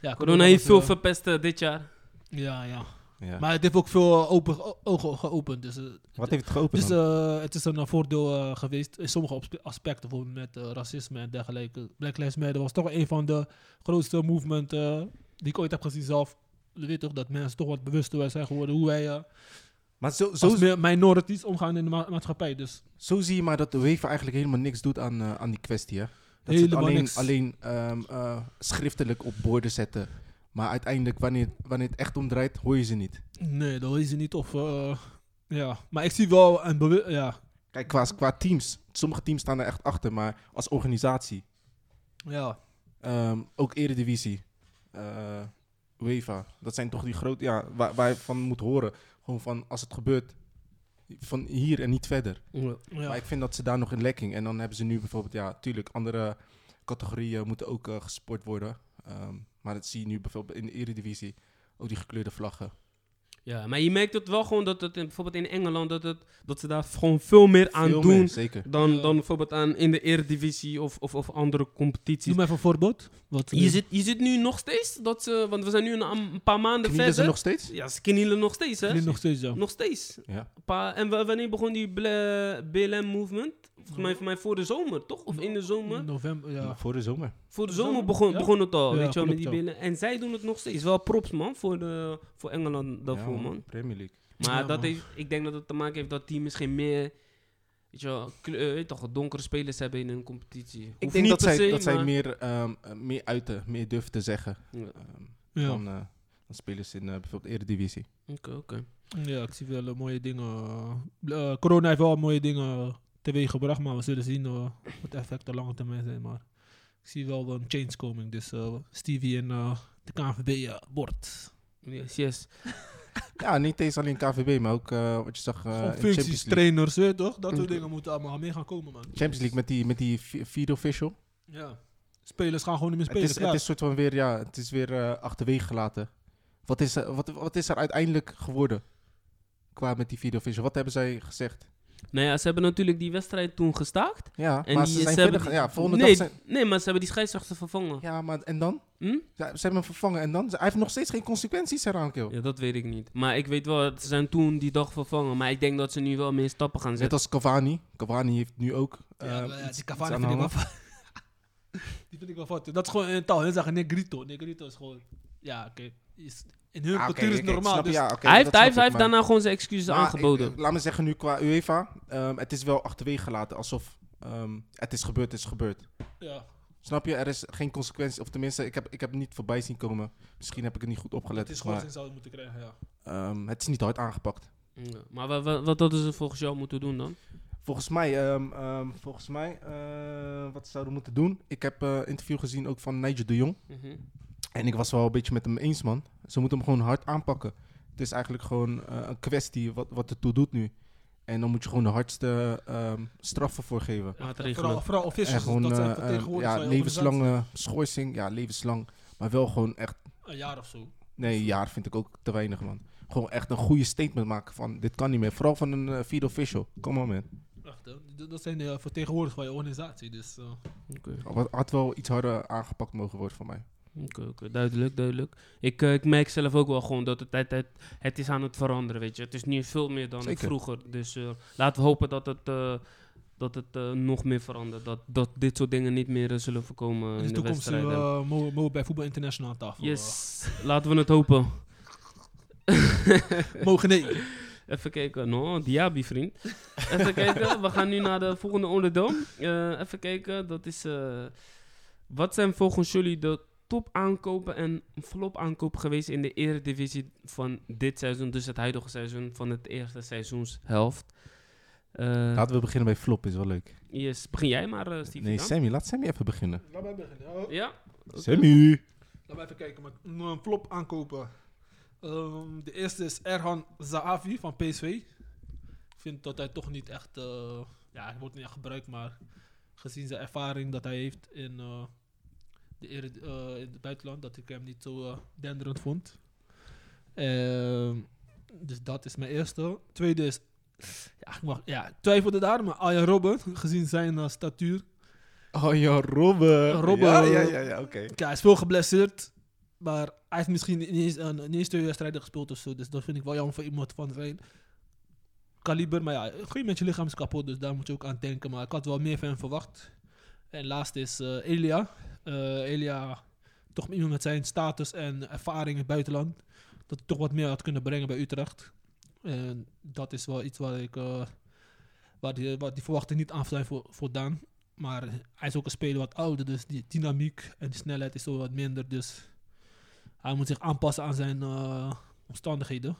Ja, Corona heeft was, veel eh, verpest eh, dit jaar. Ja, ja. Ja. Maar het heeft ook veel eh, open, ogen geopend. Dus, eh, Wat heeft het geopend dus dan? eh, het is een eh, voordeel eh, geweest in sommige aspecten, bijvoorbeeld met eh, racisme en dergelijke. Black Lives Matter was toch een van de grootste movements eh, die ik ooit heb gezien zelf. Je weet toch dat mensen toch wat bewuster zijn geworden hoe wij eh, Maar zo, zo, als mi- minorities omgaan in de ma- maatschappij. Dus zo zie je maar dat de UEFA eigenlijk helemaal niks doet aan, eh, aan die kwestie, hè? Dat ze alleen, niks. alleen eh, schriftelijk op borden zetten. Maar uiteindelijk, wanneer, wanneer het echt omdraait, hoor je ze niet. nee, dat is het niet. Of, ja. Maar ik zie wel een ja, Kijk, qua, qua teams. Sommige teams staan er echt achter, maar als organisatie. ja, ehm, ook Eredivisie. UEFA. Dat zijn toch die grote... Ja, waar, waar je van moet horen. Gewoon van, als het gebeurt, van hier en niet verder. Ja. Maar ik vind dat ze daar nog in lekking. En dan hebben ze nu bijvoorbeeld, ja, tuurlijk, andere categorieën moeten ook eh, gesport worden. Ehm, maar dat zie je nu bijvoorbeeld in de Eredivisie. Ook die gekleurde vlaggen. Ja, maar je merkt het wel gewoon dat het in, bijvoorbeeld in Engeland, dat, het, dat ze daar gewoon veel meer aan Veel doen meer, zeker. dan, Ja. dan bijvoorbeeld aan in de Eredivisie of, of, of andere competities. Noem even een voorbeeld. Wat, Je zit, je zit nu nog steeds, dat ze, want we zijn nu een, een paar maanden Knielen ze verder. nog steeds? Ja, ze knielen nog steeds, hè? Nu nog steeds zo. Nog steeds. Ja. Een paar- en wa- wanneer begon die BLM-movement? Volgens mij, voor mij voor de zomer, toch? Of in de zomer? November, ja. Voor de zomer. Voor de Zomer, begon, ja. begon het al, Ja, weet je wel, met die BLM. En zij doen het nog steeds. Wel props, man, voor, de, voor Engeland daarvoor, Ja, man. Premier League. Maar Ja, dat man. heeft, ik denk dat het te maken heeft dat die misschien meer, weet je wel, eh, weet toch, donkere spelers hebben in een competitie. Ik denk niet dat, zij, se, dat zij meer, ehm, eh, meer uiten, meer durven te zeggen. Ja. ehm, Ja. dan, eh, dan spelers in bijvoorbeeld Eredivisie. Oké, oké. ja, ik zie wel mooie dingen. eh, corona heeft wel mooie dingen teweeg gebracht, maar we zullen zien eh, wat de effecten lange termijn zijn. Maar ik zie wel een change coming. Dus eh, Stevie en eh, de KNVB uh, bord. Yes, yes. *laughs* Ja, niet eens alleen KVB, maar ook eh, wat je zag eh, Gewoon in Champions functies, trainers, weet toch? Dat soort Oké. dingen moeten allemaal mee gaan komen, man. Champions League met die, met die vierde official. Ja. Spelers gaan gewoon niet meer Het spelen. is, klaar. het is soort van weer, ja, het is weer eh, achterwege gelaten. Wat is, er, wat, wat is er uiteindelijk geworden? Qua met die vierde official. Wat hebben zij gezegd? Nou ja, ze hebben natuurlijk die wedstrijd toen gestaakt. Ja, En maar die, ze zijn verder... die- ja, volgende nee, dag zijn... nee, maar ze hebben die scheidsrechter vervangen. Ja, maar en dan? Hm? Ja, ze hebben hem vervangen en dan? Hij heeft nog steeds geen consequenties eraan. Ja, dat weet ik niet. Maar ik weet wel, ze zijn toen die dag vervangen. Maar ik denk dat ze nu wel meer stappen gaan Net zetten. als Cavani. Cavani heeft nu ook Ja, eh, maar ja, iets- die Cavani vind ik wel. *laughs* Die vind ik wel fout. Dat is gewoon in taal. Ze zeggen Negrito. Negrito is gewoon... Ja, oké. Is- In hun Ah, oké, cultuur is oké, het ik normaal. snap- dus ja, oké, hij heeft, dat hij snap heeft, hij ik, heeft maar- daarna gewoon zijn excuses Maar aangeboden. ik- laat me zeggen nu qua UEFA. ehm, het is wel achterwege gelaten. Alsof ehm, het is gebeurd, het is gebeurd. ja. Snap je? Er is geen consequentie. Of tenminste, ik heb, ik heb niet voorbij zien komen. Misschien heb ik het niet goed opgelet. Het is maar gewoon zouden moeten krijgen, ja. ehm, het is niet hard aangepakt. Ja. Maar wa- wa- wat hadden ze volgens jou moeten doen dan? Volgens mij, ehm, ehm, volgens mij eh, wat zouden we moeten doen? Ik heb een interview gezien ook van Nigel de Jong. Mhm. En ik was wel een beetje met hem eens, man. Ze moeten hem gewoon hard aanpakken. Het is eigenlijk gewoon eh, een kwestie wat, wat ertoe doet nu. En dan moet je gewoon de hardste ehm, straffen voor geven. Maatregelen. Vooral, vooral En officials, gewoon dat zijn eh, eh, vertegenwoordigers ja, van levenslange schorsing. Ja, levenslang. Maar wel gewoon echt... Een jaar of zo. Nee, een jaar vind ik ook te weinig, man. Gewoon echt een goede statement maken van... Dit kan niet meer. Vooral van een uh, vierde official. Come on, man. Echt, dat zijn de vertegenwoordigers van je organisatie. Dus, eh, Oké, Wat had wel iets harder aangepakt mogen worden voor mij. Oké, duidelijk, duidelijk. Ik, eh, ik merk zelf ook wel gewoon dat het, het, het, het is aan het veranderen, weet je. Het is nu veel meer dan Zeker. vroeger. Dus eh, laten we hopen dat het, eh, dat het nog meer verandert. Dat, dat dit soort dingen niet meer zullen voorkomen in in de de toekomst zullen we bij Voetbal International aan tafel. Yes, laten we het hopen. *laughs* mogen nee. Even kijken, no, Diaby vriend. Even kijken, we gaan nu naar de volgende onderdeel. Even kijken, dat is... wat zijn volgens jullie de top aankopen en flop aankopen geweest in de eredivisie van dit seizoen? Dus het huidige seizoen van het eerste seizoenshelft. Eh Laten we beginnen bij flop, is wel leuk. yes, begin jij maar, eh Steve. Nee, Sammy, laat Sammy even beginnen. Laat mij beginnen. Oh, Ja? Sammy! Laten we even kijken. Met een flop aankopen. Ehm, de eerste is Erhan Zahavi van PSV. Ik vind dat hij toch niet echt... eh, ja, hij wordt niet echt gebruikt, maar... gezien zijn ervaring dat hij heeft in, eh, de, eh, in het buitenland, dat ik hem niet zo eh, denderend vond. Ehm, dus dat is mijn eerste. Tweede is, ja, ik, mag, ja, twijfelde daar, maar Arjen Robben, *laughs* gezien zijn eh, statuur. Oh ja, Robben. Robben. Ja, ja, ja, ja oké. Hij is veel geblesseerd, maar hij heeft misschien niet eens, een, niet eens twee wedstrijden gespeeld of zo. Dus dat vind ik wel jammer voor iemand van zijn kaliber. Maar ja, een gegeven moment je lichaam is kapot, dus daar moet je ook aan denken. Maar ik had wel meer van hem verwacht. En laatst is Elia. Eh, Elia, toch iemand met zijn status en ervaring in het buitenland. Dat hij toch wat meer had kunnen brengen bij Utrecht. En dat is wel iets waar ik... eh, waar die, waar die verwachting niet aan zijn voor, voor Daan. Maar hij is ook een speler wat ouder, dus die dynamiek en die snelheid is zo wat minder. Dus hij moet zich aanpassen aan zijn eh, omstandigheden.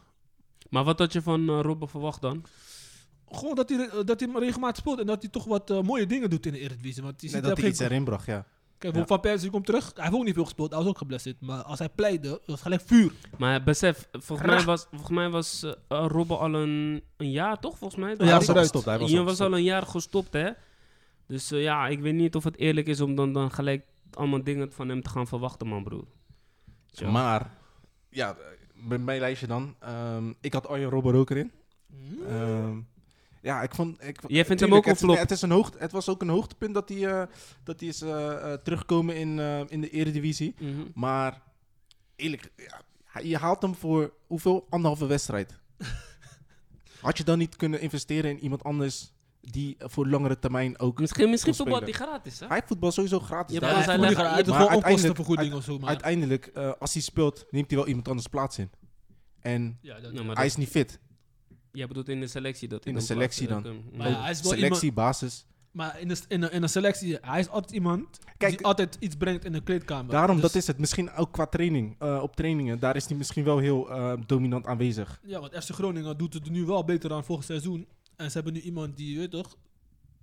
Maar wat had je van Robben verwacht dan? Gewoon dat hij, dat hij regelmatig speelt en dat hij toch wat mooie dingen doet in de Eredivisie. Want je Nee, ziet dat hij iets erin bracht, ja. Kijk, Ja. Van Persie komt terug. Hij heeft ook niet veel gespeeld, hij was ook geblesseerd. Maar als hij pleitte, was gelijk vuur. Maar besef, volgens mij was, volgens mij was eh, eh, Robben al een, een jaar, toch? Volgens mij. Ja, Hij was gestopt. Hij was was gestopt. al een jaar gestopt, hè? Dus eh, ja, ik weet niet of het eerlijk is om dan, dan gelijk allemaal dingen van hem te gaan verwachten, man, broer. Zo. Maar, ja, mijn lijstje dan. Ehm, ik had Arjen Robben ook erin. Ehm, ja, ik vond... Ik, Jij vindt hem ook een het, flop? Het, is een hoogte, het was ook een hoogtepunt dat hij, eh, dat hij is eh, eh, terugkomen in, eh, in de eredivisie. Mhm. Maar, eerlijk, ja, je haalt hem voor hoeveel? Anderhalve wedstrijd. *laughs* Had je dan niet kunnen investeren in iemand anders die voor langere termijn ook... Misschien, misschien hij spelen? gratis, hè? Hij voetbal sowieso gratis. Ja, daar. maar hij heeft gewoon uiteindelijk- onkostenvergoeding of zo. Maar Uiteindelijk, eh, als hij speelt, neemt hij wel iemand anders plaats in. En ja, dat, maar hij dat- is niet fit. Jij bedoelt in de selectie dat hij In de dan selectie dan. Maar ja, Ja. hij is wel Selectie, iemand- basis. maar in de, in, de, in de selectie, hij is altijd iemand Kijk, die altijd iets brengt in de kleedkamer. Daarom, Dus- dat is het. Misschien ook qua training, eh, op trainingen. Daar is hij misschien wel heel eh, dominant aanwezig. Ja, want FC Groningen doet het nu wel beter aan volgend seizoen. En ze hebben nu iemand die, je weet toch,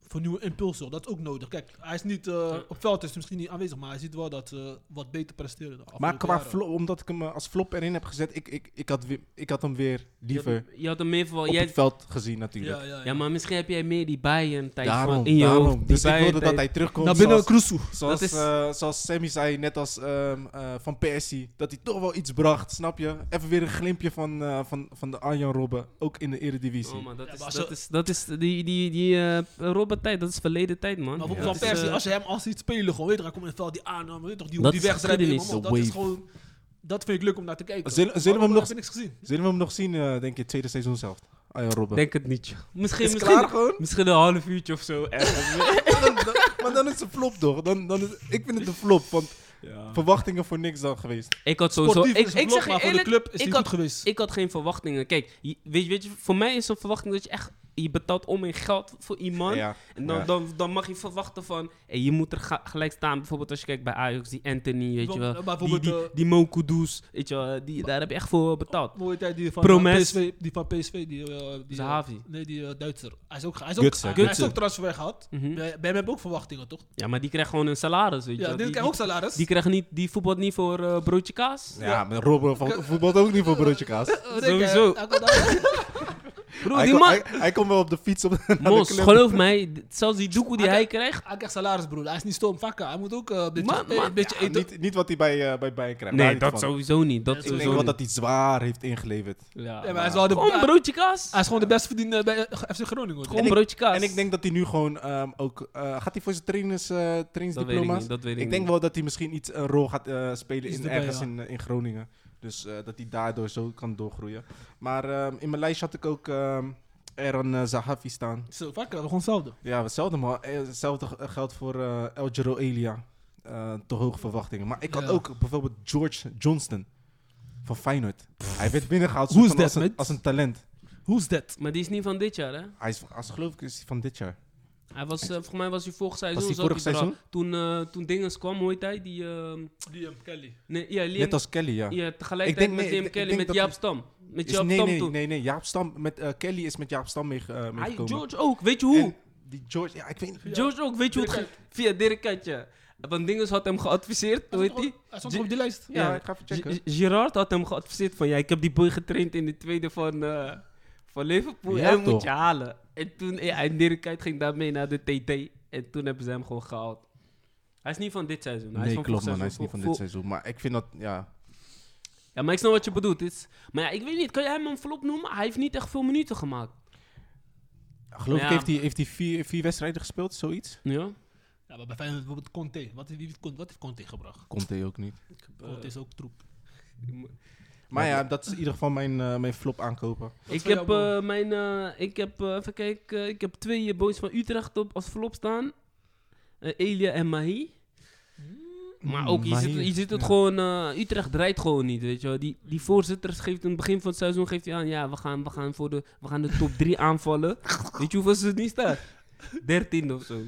voor nieuwe impulsen. Dat is ook nodig. Kijk, hij is niet, eh, op veld is misschien niet aanwezig, maar hij ziet wel dat ze wat beter presteren. Maar qua jaren. flop, omdat ik hem eh, als flop erin heb gezet, ik, ik, ik, had, weer, ik had hem weer liever Je had, je had hem meer op Jij, het veld gezien natuurlijk. Ja, ja, ja. ja, maar misschien heb jij meer die Bayern-tijd daarom, van in je daarom. hoofd. Die Dus ik wilde dat hij terugkomt. Naar binnen zoals, Kroesoe. zoals, is- eh, zoals Sammy zei, net als ehm, eh, Van Persie. Dat hij toch wel iets bracht, snap je? Even weer een glimpje van, eh, van, van de Arjan Robben, ook in de eredivisie. Oh, man, dat, Ja, is, dat, zo- is, dat is die, die, die Robben-tijd, dat is verleden tijd, man. Maar Ja. Van Dat is, Persie, eh, als je hem al ziet spelen, gewoon, weet je, hij komt in het veld, die aanname, weet je toch, die, die helemaal, de dat is gewoon, dat vind ik leuk om naar te kijken. Zullen- zullen we hem nog- heb ik niks gezien. Zullen we hem nog zien, eh, denk je, tweede seizoen zelf? Arjan Robben. Denk het niet. Misschien, is misschien, klaar gewoon? misschien een half uurtje of zo. ergens. *laughs* Dan- dan- maar dan is het een flop toch? Dan, dan is, ik vind het een flop, want verwachtingen voor niks dan geweest. ik had sowieso... Sportief Ik, is ik het zeg maar voor de club is ik had- goed geweest. ik had geen verwachtingen. Kijk, weet, je- weet je, voor mij is een verwachting dat je echt... Je betaalt om in geld voor iemand. Ja. En dan, Ja. dan, dan mag je verwachten van... Hey, je moet er ga- gelijk staan. Bijvoorbeeld als je kijkt bij Ajax, die Anthony, weet je Wel- maar Die, die, eh, die Mo Kudus, weet je wel. Die, daar heb je echt voor betaald. Mooie tijd die van Promes. eh, PSV, die van PSV, die, eh, die eh, Zahavi. nee, die eh, Duitser. Hij is ook, hij is ook, Gutsen, hij, hij is ook transfer gehad. Mhm. Bij, bij hem hebben ook verwachtingen, toch? Ja, maar die krijgt gewoon een salaris, weet je Ja, wel. die Die, krijgt ook die, salaris. die, krijgen niet, die voetbalt niet voor eh, broodje kaas. Ja, maar Robben vo- voetbalt ook niet voor broodje kaas. *laughs* Eh, Sowieso. *laughs* hij Bro, hij, die kon, man... hij, hij komt wel op de fiets op *laughs* de Mos, geloof mij, zelfs die doekoe die Hij krijgt... Hij krijgt salaris, broer. Hij is niet stom vakken. Hij moet ook eh, een beetje, Man, eh, man. een beetje Ja, eten. niet, niet wat hij bij, eh bij Bayern krijgt. Nee, dat van. sowieso niet. Dat Ik sowieso denk wel dat hij zwaar heeft ingeleverd. Ja, Ja, maar maar- hij is wel de- Gewoon broodje kaas. Hij is gewoon de beste verdiener bij FC Groningen. Gewoon ik- broodje kaas. En ik denk dat hij nu gewoon ehm, ook... eh, gaat hij voor zijn trainers, eh Dat weet ik trainingsdiploma's? niet, ik, Ik denk wel dat hij misschien iets een rol gaat eh, spelen in, ergens in Groningen. Dus eh, dat hij daardoor zo kan doorgroeien. Maar ehm, in mijn lijst had ik ook ehm Aaron eh, Zahavi staan. Zo, hebben we gewoon hetzelfde. Ja, hetzelfde maar eh, hetzelfde geldt voor El Elia. Te hoge verwachtingen. Maar ik had Ja. ook bijvoorbeeld George Johnston van Feyenoord. Hij werd binnengehaald Who's that, als, een, als een talent. Who's that? Maar die is niet van dit jaar, hè? Hij is, als geloof ik, is hij van dit jaar. Hij was, eh, volgens mij was hij vorig seizoen. Was hij vorig seizoen? Toen, eh toen Dinges kwam, hoe heet hij? Die, ehm, Liam Kelly. nee, ja, Liam, Net als Kelly, ja. ja, Ik tegelijkertijd denk- met Liam Kelly, met Jaap hij- Stam. Met Jaap nee, Stam nee, toen. nee, nee. Jaap Stam, met, eh, Kelly is met Jaap Stam mee, eh, Hij, meegekomen. George ook, weet je hoe? En die George, ja, ik weet niet. George ook, weet je hoe het? Via Dirk Katje. Want Dinges had hem geadviseerd, hoe heet die? Hij stond op die lijst. Ja, Ja. ik ga even checken. G- Gerard had hem geadviseerd van, ja, ik heb die boy getraind in de tweede van, eh, van Liverpool. Ja, moet je halen. En toen, ja, en Dirk Kuyt ging daarmee naar de TT. En toen hebben ze hem gewoon gehaald. Hij is niet van dit seizoen. Hij is nee, van klopt man. Hij is niet van seizoen. dit seizoen. Maar ik vind dat, ja... Ja, maar ik snap wat je bedoelt. Is, maar ja, ik weet niet, kan jij hem een flop noemen? Hij heeft niet echt veel minuten gemaakt. Geloof Ja. ik heeft hij, heeft hij vier, vier wedstrijden gespeeld, zoiets? Ja? Ja, maar bij Feyenoord bijvoorbeeld Conte. Wat, wie, heeft Conte- wat heeft Conte gebracht? Conte ook niet. Conte is ook troep. Maar ja, dat is in ieder geval mijn, eh, mijn flop aankopen. Wat Ik voor heb, jou, eh, mijn, eh, ik heb, eh, even kijken, eh, ik heb twee eh, boys van Utrecht op als flop staan. Eh, Elia en Mahi. Maar ook, je Maar ziet, hier- je ziet het ja. gewoon, eh, Utrecht draait gewoon niet, weet je wel. Die, die voorzitter geeft in het begin van het seizoen geeft hij aan, ja, we gaan, we gaan, voor de, we gaan de top 3 aanvallen. *laughs* weet je hoeveel ze het niet staat? 13 of zo.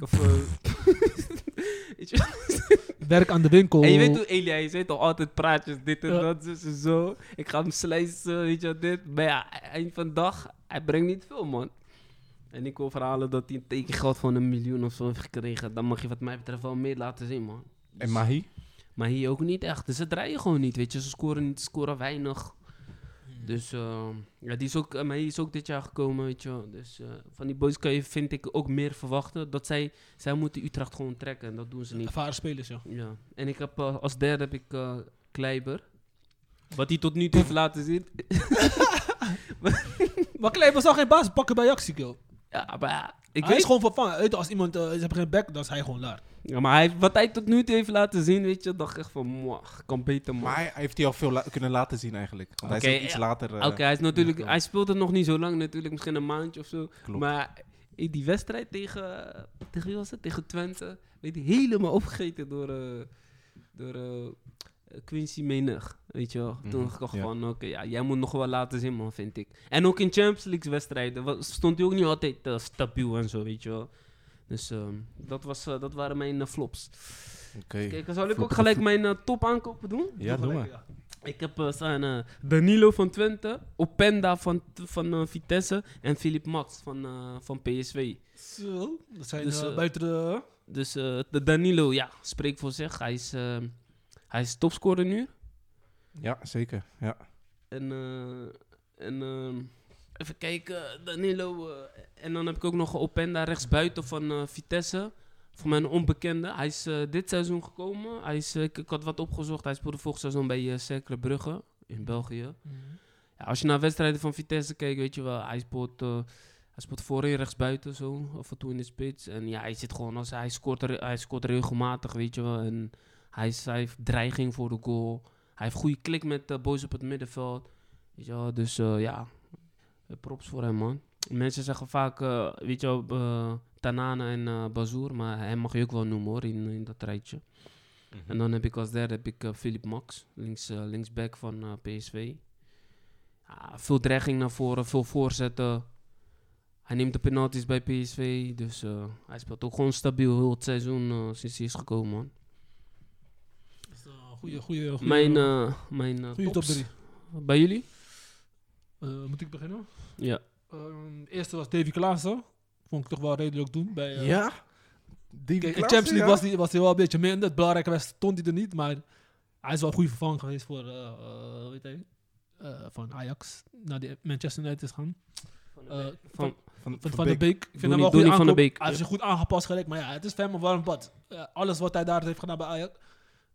Of, eh, *laughs* weet je? Werk aan de winkel. En je weet hoe Elia, je zit toch altijd praatjes, dit en Ja. dat, zus en zo. Ik ga hem slijzen, weet je wat, dit. Maar ja, eind van de dag, hij brengt niet veel, man. En ik hoor verhalen dat hij een tekengeld van een miljoen of zo heeft gekregen. Dan mag je wat mij betreft wel meer laten zien, man. En Mahi? Maar hier ook niet echt. Dus ze draaien gewoon niet, weet je. Ze scoren niet, ze scoren weinig. Dus eh, ja, die is ook, uh, is ook dit jaar gekomen, weet je wel. Dus eh, van die boys kan je, vind ik, ook meer verwachten. Dat zij, zij moeten Utrecht gewoon trekken en dat doen ze niet. Ervaren spelers, ja. Ja. En ik heb, eh, als derde heb ik eh Kleiber. Wat hij tot nu toe heeft laten zien. *laughs* Maar Kleber zal geen baas pakken bij Ajax, kill. ja, maar ja, ik hij weet is gewoon vervangen. Weet je, Als iemand, eh, ze hebben geen back, dan is hij gewoon laar. Ja, maar hij, wat hij tot nu toe heeft laten zien, weet je, dacht ik echt van, mwah, kan beter, man. Maar hij, heeft hij al veel la- kunnen laten zien eigenlijk. Want Oké, hij is iets later... eh, Oké, hij is natuurlijk, ja, hij speelt het nog niet zo lang natuurlijk, misschien een maandje of zo. klopt. Maar in die wedstrijd tegen, tegen wie was het? Tegen Twente, werd hij helemaal opgegeten door, eh, door eh, Quincy Menig, weet je wel. Toen Mhm, dacht ik al ja. van, oké, ja, jij moet nog wel laten zien, man, vind ik. En ook in Champions League wedstrijden stond hij ook niet altijd eh, stabiel en zo, weet je wel. Dus ehm, dat, was, eh, dat waren mijn eh, flops. Oké. Kijk, zal ik ook gelijk mijn top aankopen doen? Ja, doe maar. Ja. Ik heb eh, staan eh, Danilo van Twente, Openda van, van Vitesse en Philip Max van, eh, van PSV. Zo, dat zijn Dus, buiten de... Dus eh, de Danilo, ja, spreekt voor zich. Hij is, eh, hij is topscorer nu. Ja, zeker. Ja. En, eh, en ehm, even kijken, Danilo. eh, en dan heb ik ook nog Openda rechtsbuiten van eh, Vitesse. Voor mij een onbekende. Hij is eh, dit seizoen gekomen. Hij is, eh, ik, ik had wat opgezocht. Hij speelde vorig seizoen bij uh, Cercle Brugge in België. Ja, als je naar wedstrijden van Vitesse kijkt, weet je wel, hij speelt, eh, hij speelt voorin rechtsbuiten zo, af en toe in de spits. En ja, hij zit gewoon als hij scoort, hij scoort regelmatig, weet je wel. En hij, hij heeft dreiging voor de goal. Hij heeft goede klik met de boys op het middenveld. Weet je wel, dus eh, ja, eh, props voor hem man. Mensen zeggen vaak, eh, weet je wel, eh, Tanane en eh Bazoer, maar hem mag je ook wel noemen hoor, in, in dat rijtje. En dan heb ik als derde heb ik eh, Philip Max, links, eh, linksback van eh, PSV. Ja, veel dreiging naar voren, veel voorzetten. Hij neemt de penalties bij PSV, dus eh, hij speelt ook gewoon stabiel heel het seizoen eh, sinds hij is gekomen, man. Eh, Goeie, goeie, goeie, Mijn, eh mijn eh, goeie top tops. 3. Bij jullie? moet ik beginnen? Ja. Ehm, eerste was Davy Klaassen. Vond ik toch wel redelijk doen. Bij, eh, Ja? In Champions League was hij was hij wel een beetje minder. Het belangrijke was, stond hij er niet. Maar hij is wel een goede vervanger geweest voor, eh, eh, weet hij, eh, van Ajax. Naar die Manchester United is gaan. Eh, Van, Van, van, van de Beek. Ik vind hem wel goed de. Hij heeft zich goed aangepast gelijk. Maar ja, het is hem een warm bad. Eh, alles wat hij daar heeft gedaan bij Ajax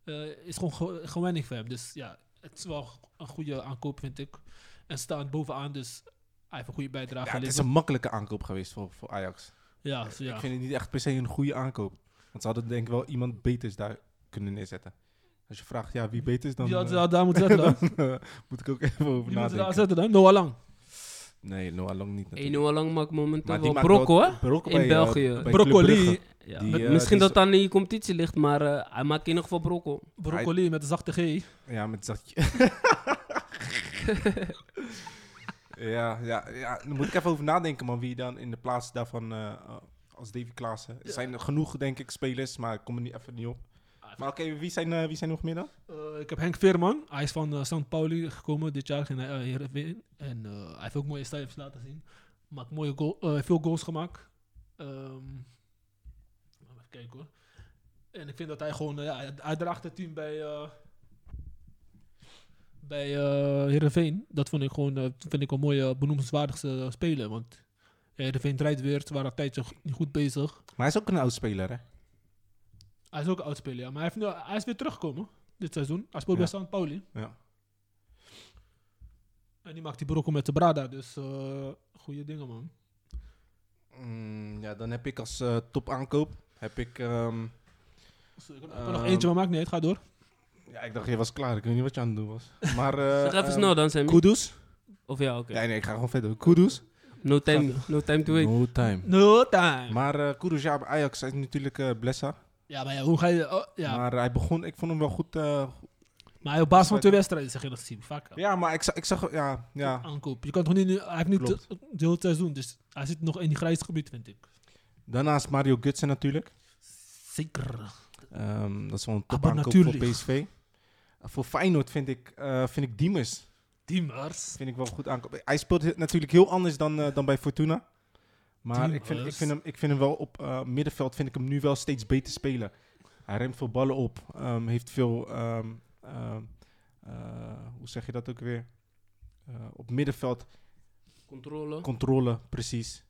eh, is gewoon ge- gewenning voor hem. Dus ja, het is wel een goede aankoop vind ik. En staat bovenaan, dus hij heeft een goede bijdrage Ja, het is een makkelijke aankoop geweest voor, voor Ajax. Ja, zo ja. Ik vind het niet echt per se een goede aankoop. Want ze hadden denk ik wel iemand beters daar kunnen neerzetten. Als je vraagt, ja, wie beter is dan... ja, eh, daar moet zetten *laughs* dan. eh, moet ik ook even over Wie moet er daar nadenken. zetten dan? Noah Lang. Nee, Noah Lang niet 1 natuurlijk. 0 lang maakt momenteel wel wel hè? In bij, eh, België. bij Broccoli. Ja. Die, eh, misschien die dat het aan die competitie ligt, maar eh, hij maakt in ieder geval brokkel. Broccoli met een zachte G. Ja, met zatje. *laughs* ja, ja, ja, dan moet ik even over nadenken, man. Wie dan in de plaats daarvan als Davy Klaassen. Er zijn er genoeg, denk ik, spelers, maar ik kom er niet, even niet op. Maar oké, wie, zijn, eh, wie zijn nog meer dan? Eh, ik heb Henk Veerman. Hij is van uh, St. Pauli gekomen dit jaar. Ging naar uh, Heerenveen. En hij heeft ook mooie cijfers laten zien. Maakt mooie goal, veel goals gemaakt. Ehm, even kijken hoor. En ik vind dat hij gewoon... ja, hij- hij draagt het team bij... bij Heerenveen. Dat vond ik gewoon... vind ik een mooie benoemenswaardigste speler. Want Ja, de Veen draait weer. Ze waren een tijdje niet goed bezig. Maar hij is ook een oud speler, hè? Hij is ook een oud speler, ja. Maar hij, heeft nu, hij is weer teruggekomen dit seizoen. Hij speelt Ja. bij St. Pauli. Ja. En die maakt die brokken met de Brada. Dus eh goede dingen, man. Mm, ja, dan heb ik als eh top aankoop, heb ik... ehm, Dus ik heb er nog Ehm, eentje, maar maakt niet uit. Ga door. ja, ik dacht, je was klaar. Ik weet niet wat je aan het doen was. Maar... *laughs* eh, Zeg even ehm, snel dan, Sammy. Kudus? Of ja, oké. Ja, nee, ik ga gewoon verder. Kudus? No time, no time to wait. No time. No time. Maar eh Kudus, ja, Ajax is natuurlijk eh Blessa. Ja, maar ja, hoe ga je... oh, ja. Maar, Maar hij begon, ik vond hem wel goed. eh, op basis van twee wedstrijden zeg je dat zien. Vaak ja, maar ik zag, ik zag ja, ja. aankoop. Je kan toch niet... nu- Hij heeft niet Klopt. het hele seizoen. Dus hij zit nog in die grijze gebied, vind ik. Daarnaast Mario Gutsen natuurlijk. Zeker. Ehm, dat is wel een Maar top aankoop voor natuurlijk. PSV. Uh, voor Feyenoord vind ik, eh vind ik Diemers Diemers. vind ik wel goed aankoop. Hij speelt he- natuurlijk heel anders dan, eh, dan bij Fortuna. Maar ik vind, ik, vind hem, ik vind hem wel op eh, middenveld vind ik hem nu wel steeds beter spelen. Hij remt veel ballen op. ehm, heeft veel, ehm, ehm, eh, hoe zeg je dat ook weer? Eh, op middenveld Controle. controle, precies.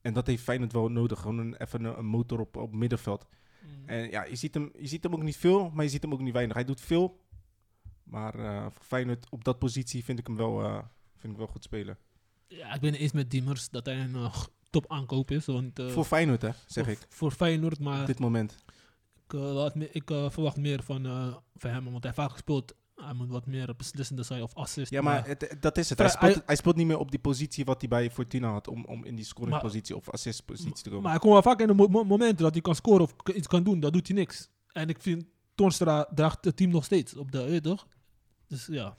En dat heeft Feyenoord wel nodig. Gewoon een, even een, een motor op, op middenveld. Mm. En ja, je ziet, hem, je ziet hem ook niet veel, maar je ziet hem ook niet weinig. Hij doet veel. Maar voor Feyenoord op dat positie vind ik hem wel, vind ik wel goed spelen. Ja, ik ben het eens met Diemers dat hij een eh, top aankoop is. Want, eh, voor Feyenoord, hè, zeg voor, ik. Voor Feyenoord, maar Op dit moment. ik, eh, meer- ik verwacht meer van, van hem. Want hij heeft vaak gespeeld. Hij moet wat meer beslissende zijn of assist. Ja, maar het, het- dat is het. Hij speelt, hij speelt niet meer op die positie wat hij bij Fortuna had. Om, om in die scoringpositie of assistpositie te komen. Maar hij komt wel vaak in de mo- mo- momenten dat hij kan scoren of iets kan doen. Dat doet hij niks. En ik vind Torstra draagt het team nog steeds op de, weet toch? Dus ja.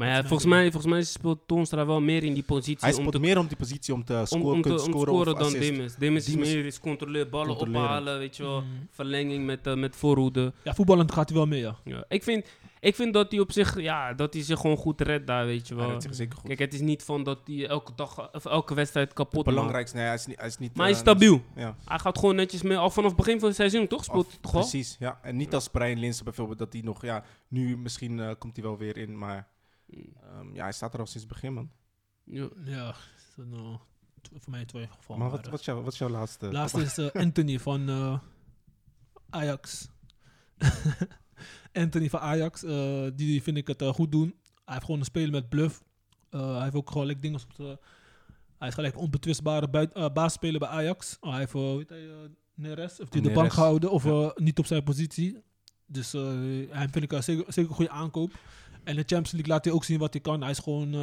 Maar ja, volgens mij, volgens mij speelt Toonstra wel meer in die positie hij om speelt te, meer om die positie om te scoren, om te, om te te scoren, dan. Demis. Demis is meer is controleren, ballen Controleren. ophalen, weet je wel. Mm. Verlenging met, eh, met voorhoede. Ja, voetballend gaat hij wel mee, ja. Ja. Ik, vind, ik vind dat hij op zich, ja, dat hij zich gewoon goed redt daar, weet je Hij wel. redt zich zeker goed. Kijk, het is niet van dat hij elke dag, of elke wedstrijd kapot het belangrijkste, nee, hij is niet... Hij is niet Maar hij is eh, stabiel. Ja. Hij gaat gewoon netjes mee, al vanaf het begin van het seizoen, toch? Speelt Of- toch? Precies, ja. En niet als Brian Linsen bijvoorbeeld, dat hij nog, ja, nu misschien eh, komt hij wel weer in, maar ehm, ja, hij staat er al sinds het begin, man. Ja. Ja, eh, tw- voor mij twee geval. maar wat, wat, is jouw, wat is jouw laatste? Laatste is eh, Anthony van eh, Ajax. *laughs* Anthony van Ajax, eh, die vind ik het eh, goed doen. Hij heeft gewoon een speler met bluff. Eh, hij heeft ook gelijk dingen op de, Hij is gelijk onbetwistbare buit, eh, basisspeler bij Ajax. Oh, hij heeft, eh, heet hij, eh, Neres, heeft hij de bank gehouden of ja. eh, niet op zijn positie. Dus eh, hij vind ik eh, zeker, zeker een goede aankoop. En de Champions League laat hij ook zien wat hij kan. Hij is gewoon... eh,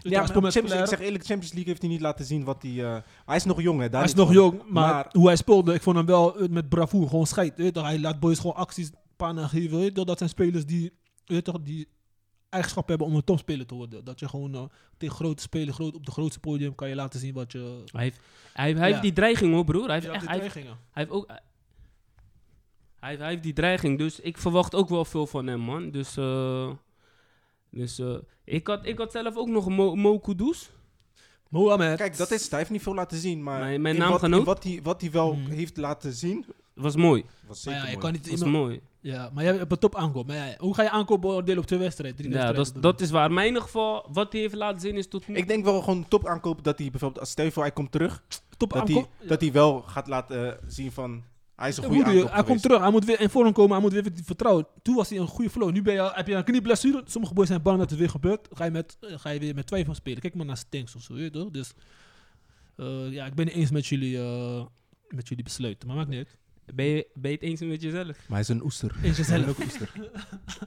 Ja, maar Champions, ik zeg eerlijk, Champions League heeft hij niet laten zien wat hij... eh, hij is nog jong, hè? daar Hij is nog van. jong, maar, Maar- hoe hij speelde, ik vond hem wel eh, met bravoure gewoon scheid. weet? Hij laat boys gewoon acties pannen geven. weet? Dat zijn spelers die, weet je toch, die eigenschap hebben om een topspeler te worden. Dat je gewoon tegen grote spelers, groot, op de grootste podium, kan je laten zien wat je... Hij heeft, hij, hij Ja. heeft die dreiging hoor, broer. Hij heeft, Ja, echt, hij, heeft, dreigingen. hij heeft ook... Hij, hij heeft die dreiging, dus ik verwacht ook wel veel van hem, man. Dus, eh, dus eh, ik, had, ik had zelf ook nog Mo, Mo Kudus. Mohamed. Kijk, dat is het. Hij heeft niet veel laten zien, maar... Mijn- mijn in wat, wat, hij, wat hij wel Hmm. heeft laten zien, Was mooi. was zeker ja, je mooi. kan niet Was iemand- mooi. Ja, maar jij hebt een top aankoop. Maar ja, hoe ga je aankoop beoordelen op twee wedstrijden? Drie Ja, dat wedstrijden? dat is waar. Maar in ieder geval, wat hij heeft laten zien is tot nu. Ik denk wel gewoon top aankoop dat hij bijvoorbeeld, als stel je voor hij komt terug, top dat hij, aankoop. dat hij wel gaat laten eh, zien van, hij is een goede aankoop hij komt terug, hij moet weer in vorm komen, hij moet weer vertrouwen. Toen was hij een goede flow. Nu ben je, heb je een knieblessure. Sommige boys zijn bang dat het weer gebeurt. Ga je, met, ga je weer met twijfel spelen. Kijk maar naar Stinks of zo, weet je? Dus eh, ja, ik ben het eens met jullie, eh, met jullie besluiten. Maar maakt niet uit. Ben je, ben je het eens met jezelf? Maar hij is een oester. Eens jezelf. ook oester.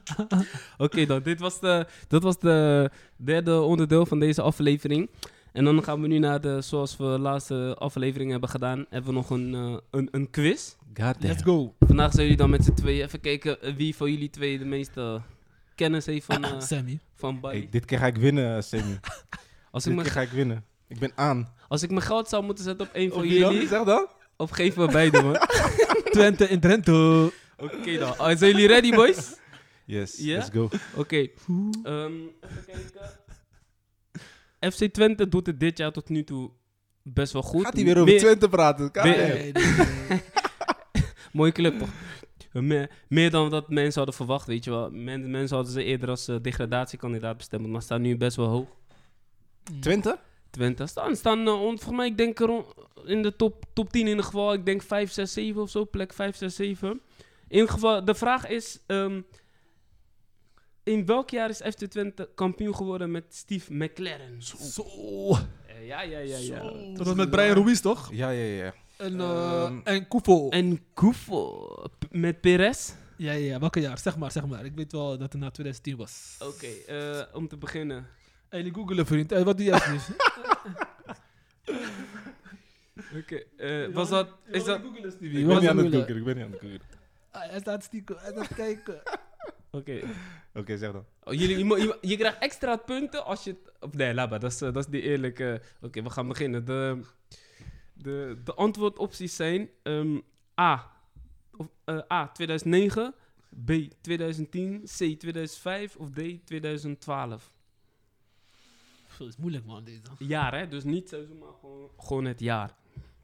*laughs* Oké dan, dit was de, dat was de derde onderdeel van deze aflevering. En dan gaan we nu naar de, zoals we de laatste aflevering hebben gedaan, hebben we nog een, eh, een, een quiz. God Let's go. Vandaag zullen jullie dan met z'n tweeën even kijken eh, wie van jullie twee de meeste kennis heeft van, eh Sammy. van Bali. Hey, dit keer ga ik winnen, Sammy. *laughs* Als ik, dit keer mijn, ga ik winnen. Ik ben aan. als ik mijn geld zou moeten zetten op een van Wie dan? jullie, Zeg dan. of geven we beide man. *laughs* Twente in Drenthe. Oké dan. Ah, zijn jullie ready boys? Yes, let's go. Oké. Ehm, even kijken. FC Twente doet het dit jaar tot nu toe best wel goed. Gaat hij weer over Meer- Twente praten? God Meer- damn. Nee, nee, nee. *laughs* Mooie club toch? Meer, meer dan dat mensen hadden verwacht, weet je wel. Men, mensen hadden ze eerder als eh, degradatiekandidaat bestemd, maar staan nu best wel hoog. Twente? Twente staan. Staan on- volgens mij, ik denk er in de top, top 10 in ieder geval. Ik denk 5, 6, 7 of zo. Plek 5, 6, 7. In ieder geval, de vraag is... ehm, in welk jaar is FC Twente kampioen geworden met Steve McLaren? Zo. Eh, ja, ja, ja, ja. Dat was met Brian Ruiz, toch? Ja, ja, ja. En, eh Ehm, en Koufo. En met Perez? Ja, ja, welke jaar? Zeg maar, zeg maar. Ik weet wel dat het na 2010 was. Oké, eh, om te beginnen. Hey, die googelen, vriend. Hey, wat doe jij precies? *laughs* Oké, eh, was dat... Is dat googelen, Ik ben niet aan het googelen? googlen, ik ben niet aan het googlen. Ah, Hij staat stiekem aan het kijken. Oké. Oké, zeg dan. Oh, jullie, je, je, je krijgt extra punten als je... Of nee, laat maar. Dat is, eh, dat is die eerlijke... Oké, we gaan beginnen. De, de, de antwoordopties zijn... ehm, A. Of, eh, A. 2009. B. 2010. C. 2005. Of D. 2012. Dat is moeilijk, man, deze. Jaar, hè? Dus niet seizoen, maar gewoon, gewoon het jaar.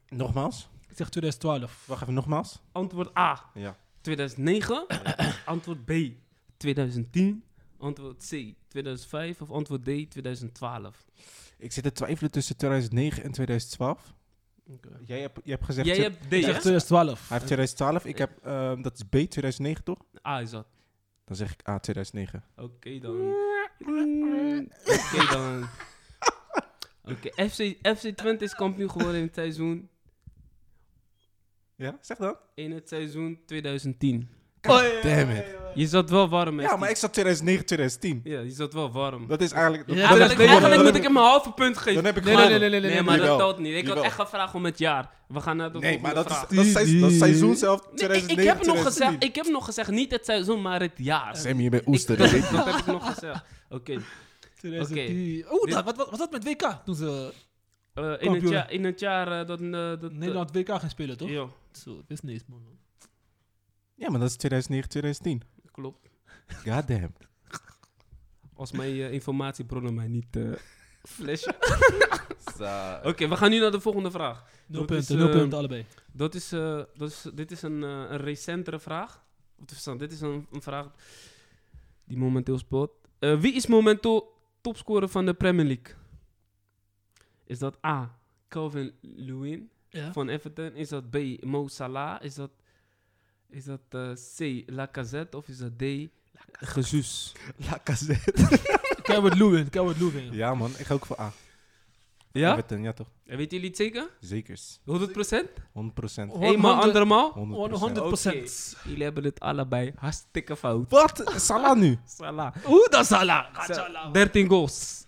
Nogmaals? Ik zeg 2012. Wacht even, nogmaals? Antwoord A. Ja. 2009. *coughs* antwoord B. 2010. Antwoord C. 2005. Of antwoord D. 2012. Ik zit te twijfelen tussen 2009 en 2012. Oké. Jij hebt, je hebt gezegd... Jij hebt D, Ik zeg hè? 2012. Hij heeft 2012, ik heb... ehm, dat is B, 2009 toch? A is dat. Dan zeg ik A, 2009. Oké dan. Oké dan. Oké, FC, FC Twente is kampioen geworden in het seizoen, Ja, zeg dan. in het seizoen 2010. God *laughs* damn it. Je zat wel warm, Ja, maar ik zat 2009, 2010. Ja, je zat wel warm. Dat is eigenlijk... Ja, dan Eigenlijk, moet ik hem een halve punt geven. Dan heb ik Nee, nee, gewonnen. nee, nee, Nee, nee. maar dat Jawel. telt niet. Ik had Jawel. echt gevraagd om het jaar. We gaan naar de Nee, maar volgende dat is, vraag. dat, is, seizoen- dat is seizoen zelf, Nee, ik, 2009, ik, heb nog 2010. gezegd, ik heb nog gezegd, niet het seizoen, maar het jaar. Sammy, je bent Ik- oester. dat, hè? dat heb ik nog gezegd. Oké. 2010. Oeh, dat- wat, wat was dat met WK? Toen ze Eh, in, het Kampioen. jaar, in het jaar eh, dat... eh, dat Nederland WK gaan spelen, toch? Ja, Zo, wist niet eens, man. Ja, maar dat is 2009, 2010. klopt. God damn. Als mijn eh, informatiebronnen mij niet eh flashen. *laughs* Zo. Oké, we gaan nu naar de volgende vraag. Nul Dat is, punten, nul eh, punten, allebei. Dat is, eh, dat is, dit is een, eh, een recentere vraag. Wat is dat? Dit is een, een vraag die momenteel speelt. Eh, wie is momenteel topscorer van de Premier League? Is dat A. Calvin Lewin Ja. van Everton? Is dat B. Mo Salah? Is dat, is dat eh, C. Lacazette? Of is dat D. Jesus? Lacazette. Calvert Lewin, Calvert Lewin. Ja, man. Ik ga ook voor A. Ja? Everton, ja toch? En Weten jullie het zeker? Zekers. 100 procent? 100 procent. Oh. Eenmaal, 100 andermaal? 100 100 procent. Jullie hebben het allebei hartstikke fout. Wat? Salah nu? Salah. Oeh, dat is Salah. Sa- 13 goals.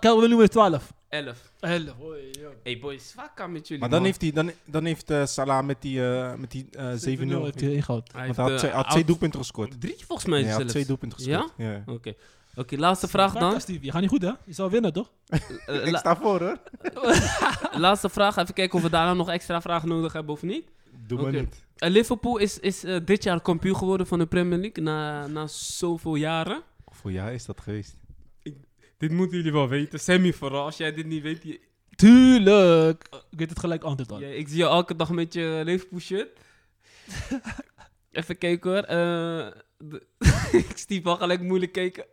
Calvert Lewin is 12. 11. 11. Oei, joh. Hey boys, wat kan met jullie? Maar dan man? heeft, hij, dan, dan heeft eh, Salah met die, eh, met die eh, 7-0... heeft hij ingehaald. Hij Want hij had twee, had doelpunten gescoord. Drie volgens mij Nee, hij had twee doelpunten gescoord. Ja? Oké. Oké, laatste vraag dan. Steve, Je gaat niet goed, hè? Je zou winnen, toch? *laughs* Ik sta voor, hoor. *laughs* laatste vraag. Even kijken of we daarna nog extra vragen nodig hebben of niet. Doe maar niet. Liverpool is, is dit jaar kampioen geworden van de Premier League na, na zoveel jaren. Voor jou is dat geweest. Dit moeten jullie wel weten. Sammy vooral, als jij dit niet weet. je- Tuurlijk. Ik weet het gelijk antwoord al. Ja, ik zie je elke dag met je Liverpool shirt. *laughs* Even kijken hoor. Eh, de- *laughs* ik stiep al gelijk moeilijk kijken.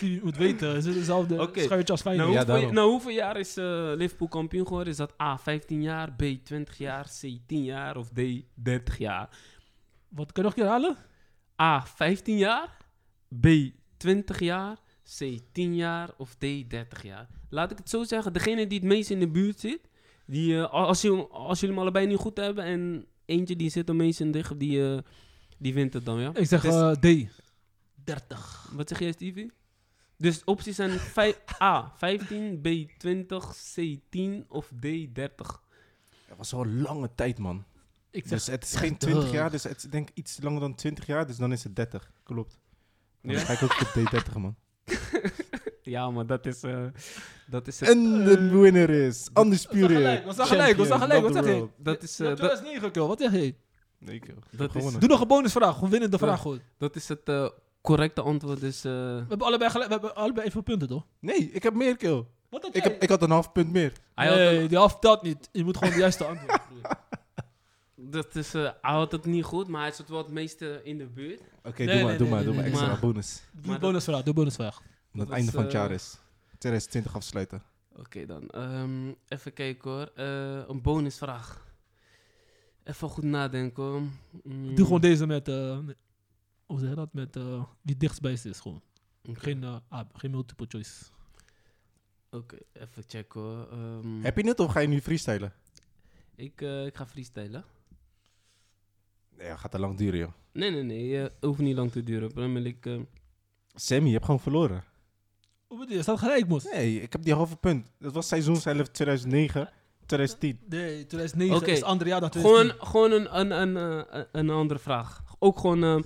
Je moet weten, het is hetzelfde Oké. schuitje als Feyenoord. Nou, hoeveel, nou, hoeveel jaar is eh, Liverpool kampioen geworden? Is dat A, 15 jaar, B, 20 jaar, C, 10 jaar of D, 30 jaar? Wat kan je nog een keer halen? A, 15 jaar, B, 20 jaar, C, 10 jaar of D, 30 jaar? Laat ik het zo zeggen, degene die het meest in de buurt zit, die, eh, als, je, als jullie hem allebei niet goed hebben en eentje die zit er meest in dicht, die, eh, die wint het dan, ja? Ik zeg Dus- eh, D. 30. Wat zeg jij, Stevie? Dus opties zijn A, 15, B, 20, C, 10 of D, 30. Dat was al een lange tijd, man. Ik zeg Dus het is geen 30. 20 jaar, dus het is denk ik iets langer dan 20 jaar, dus dan is het 30. Klopt. Dan Ja? ga ik ook voor D30, man. Ja, maar dat is, eh, dat is het. En de winner is staan gelijk, we staan gelijk, we staan champion gelijk, wat zeg je? Dat is, eh, dat, 2009, kill. Wat zeg je? Nee, ik heb Dat is-. Doe nog een bonusvraag. Gewoon winnende vraag gewoon. dat is het eh, correcte antwoord. Dus, eh, We hebben allebei, gelijk, we hebben allebei even punten, toch? Nee, ik heb meer kill. Wat had Ik, heb, ik had een half punt meer. hij, had nee, een- die half telt niet. Je moet gewoon de juiste antwoord *laughs* dat is, eh, hij had het niet goed, maar hij zit wel het meeste in de buurt. Oké, Nee, doe maar, nee, doe nee, maar, doe maar extra Maar- bonus. Doe bonusvraag, doe bonusvraag. Omdat het was, einde van het eh, jaar is. 2020 afsluiten. Oké dan. Ehm, even kijken hoor. Eh, een bonusvraag. Even goed nadenken hoor. Mm, Doe gewoon deze met, eh, hoe zeg je dat, met eh, wie dichtstbijst is gewoon. Geen, eh, ah, geen multiple choice. Oké, even checken hoor. Ehm, Heb je het of ga je nu freestylen? ik, eh, ik ga freestylen. Nee, dat gaat te lang duren, joh. Nee, nee, nee. eh hoeft niet lang te duren. Premier eh, Sammy, je hebt gewoon verloren. Hoe bedoel je? Staat gelijk, Mos. Nee, ik heb die halve punt. Dat was seizoenshelft 2009, 2010. Nee, 2009 Oké. is het andere jaar dan Gewoon, 2010. gewoon een, een, een, eh, een andere vraag. Ook gewoon, eh,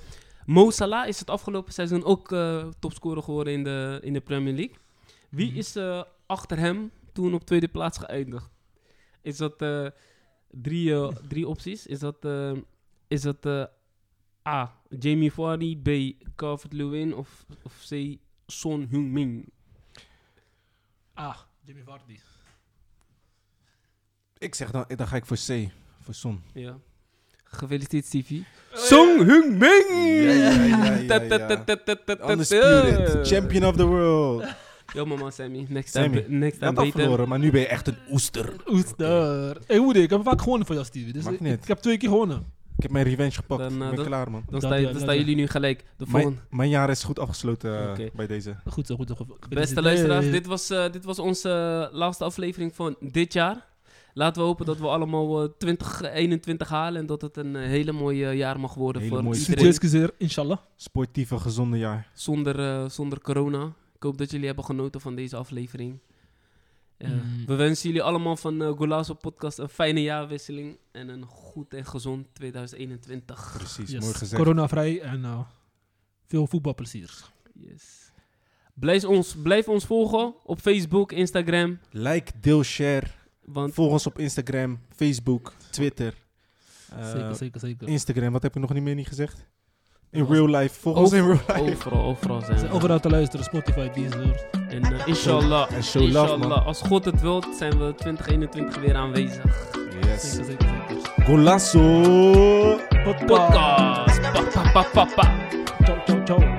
Mo Salah is het afgelopen seizoen ook eh, topscorer geworden in de, in de Premier League. Wie Mhm. is eh, achter hem toen op tweede plaats geëindigd? Is dat eh, drie, eh, drie opties? Is dat, eh, is dat eh, A. Jamie Vardy, B. Calvert-Lewin of, of C. Son Heung-min? Ah, Jimmy Vardy. Ik zeg dan, dan ga ik voor C, voor Son. Ja. Gefeliciteerd, Stevie. Song ja, ja, ja. Undisputed, champion of the world. Yo, mama Sammy. Next Sammy, time, next time beter. verloren, maar nu ben je echt een oester. Oester. Hé, Woede, ik heb vaak gewonnen voor jou, Stevie. Dus ik, niet. ik heb twee keer gewonnen. Ik heb mijn revenge gepakt. Dan, Ik eh, ben dat- klaar, man. Dan, sta, dan staan jullie nu gelijk. De. Mijn, mijn jaar is goed afgesloten eh, bij deze. Goed zo, goed zo. Beste luisteraars, dit was, eh, dit was onze laatste aflevering van dit jaar. Laten we hopen dat we allemaal eh, 2021 halen en dat het een hele mooie jaar mag worden Hele voor mooie iedereen. Inshallah. Sportieve, gezonde jaar. Zonder, eh, zonder corona. Ik hoop dat jullie hebben genoten van deze aflevering. Eh, Mm. We wensen jullie allemaal van uh, Golazo Podcast een fijne jaarwisseling en een goed en gezond 2021. Precies, Yes. mooi gezegd. Coronavrij en eh, veel voetbalplezier. Yes. Blijf ons, blijf ons volgen op Facebook, Instagram. Like, deel, share. Want Volg ons op Instagram, Facebook, Twitter. Eh, zeker, zeker, zeker. Instagram, wat heb ik nog niet meer niet gezegd? In real life. Volg ons in real life. overal, overal zijn We overal te luisteren, Spotify, Deezer. En eh, inshallah, En show love, inshallah, man. als God het wilt, zijn we 2021 weer aanwezig. Yes. Zeker, zeker, zeker. Golasso. Podcast. Podcast. Pa, pa, pa, pa, pa. Ciao, ciao, ciao.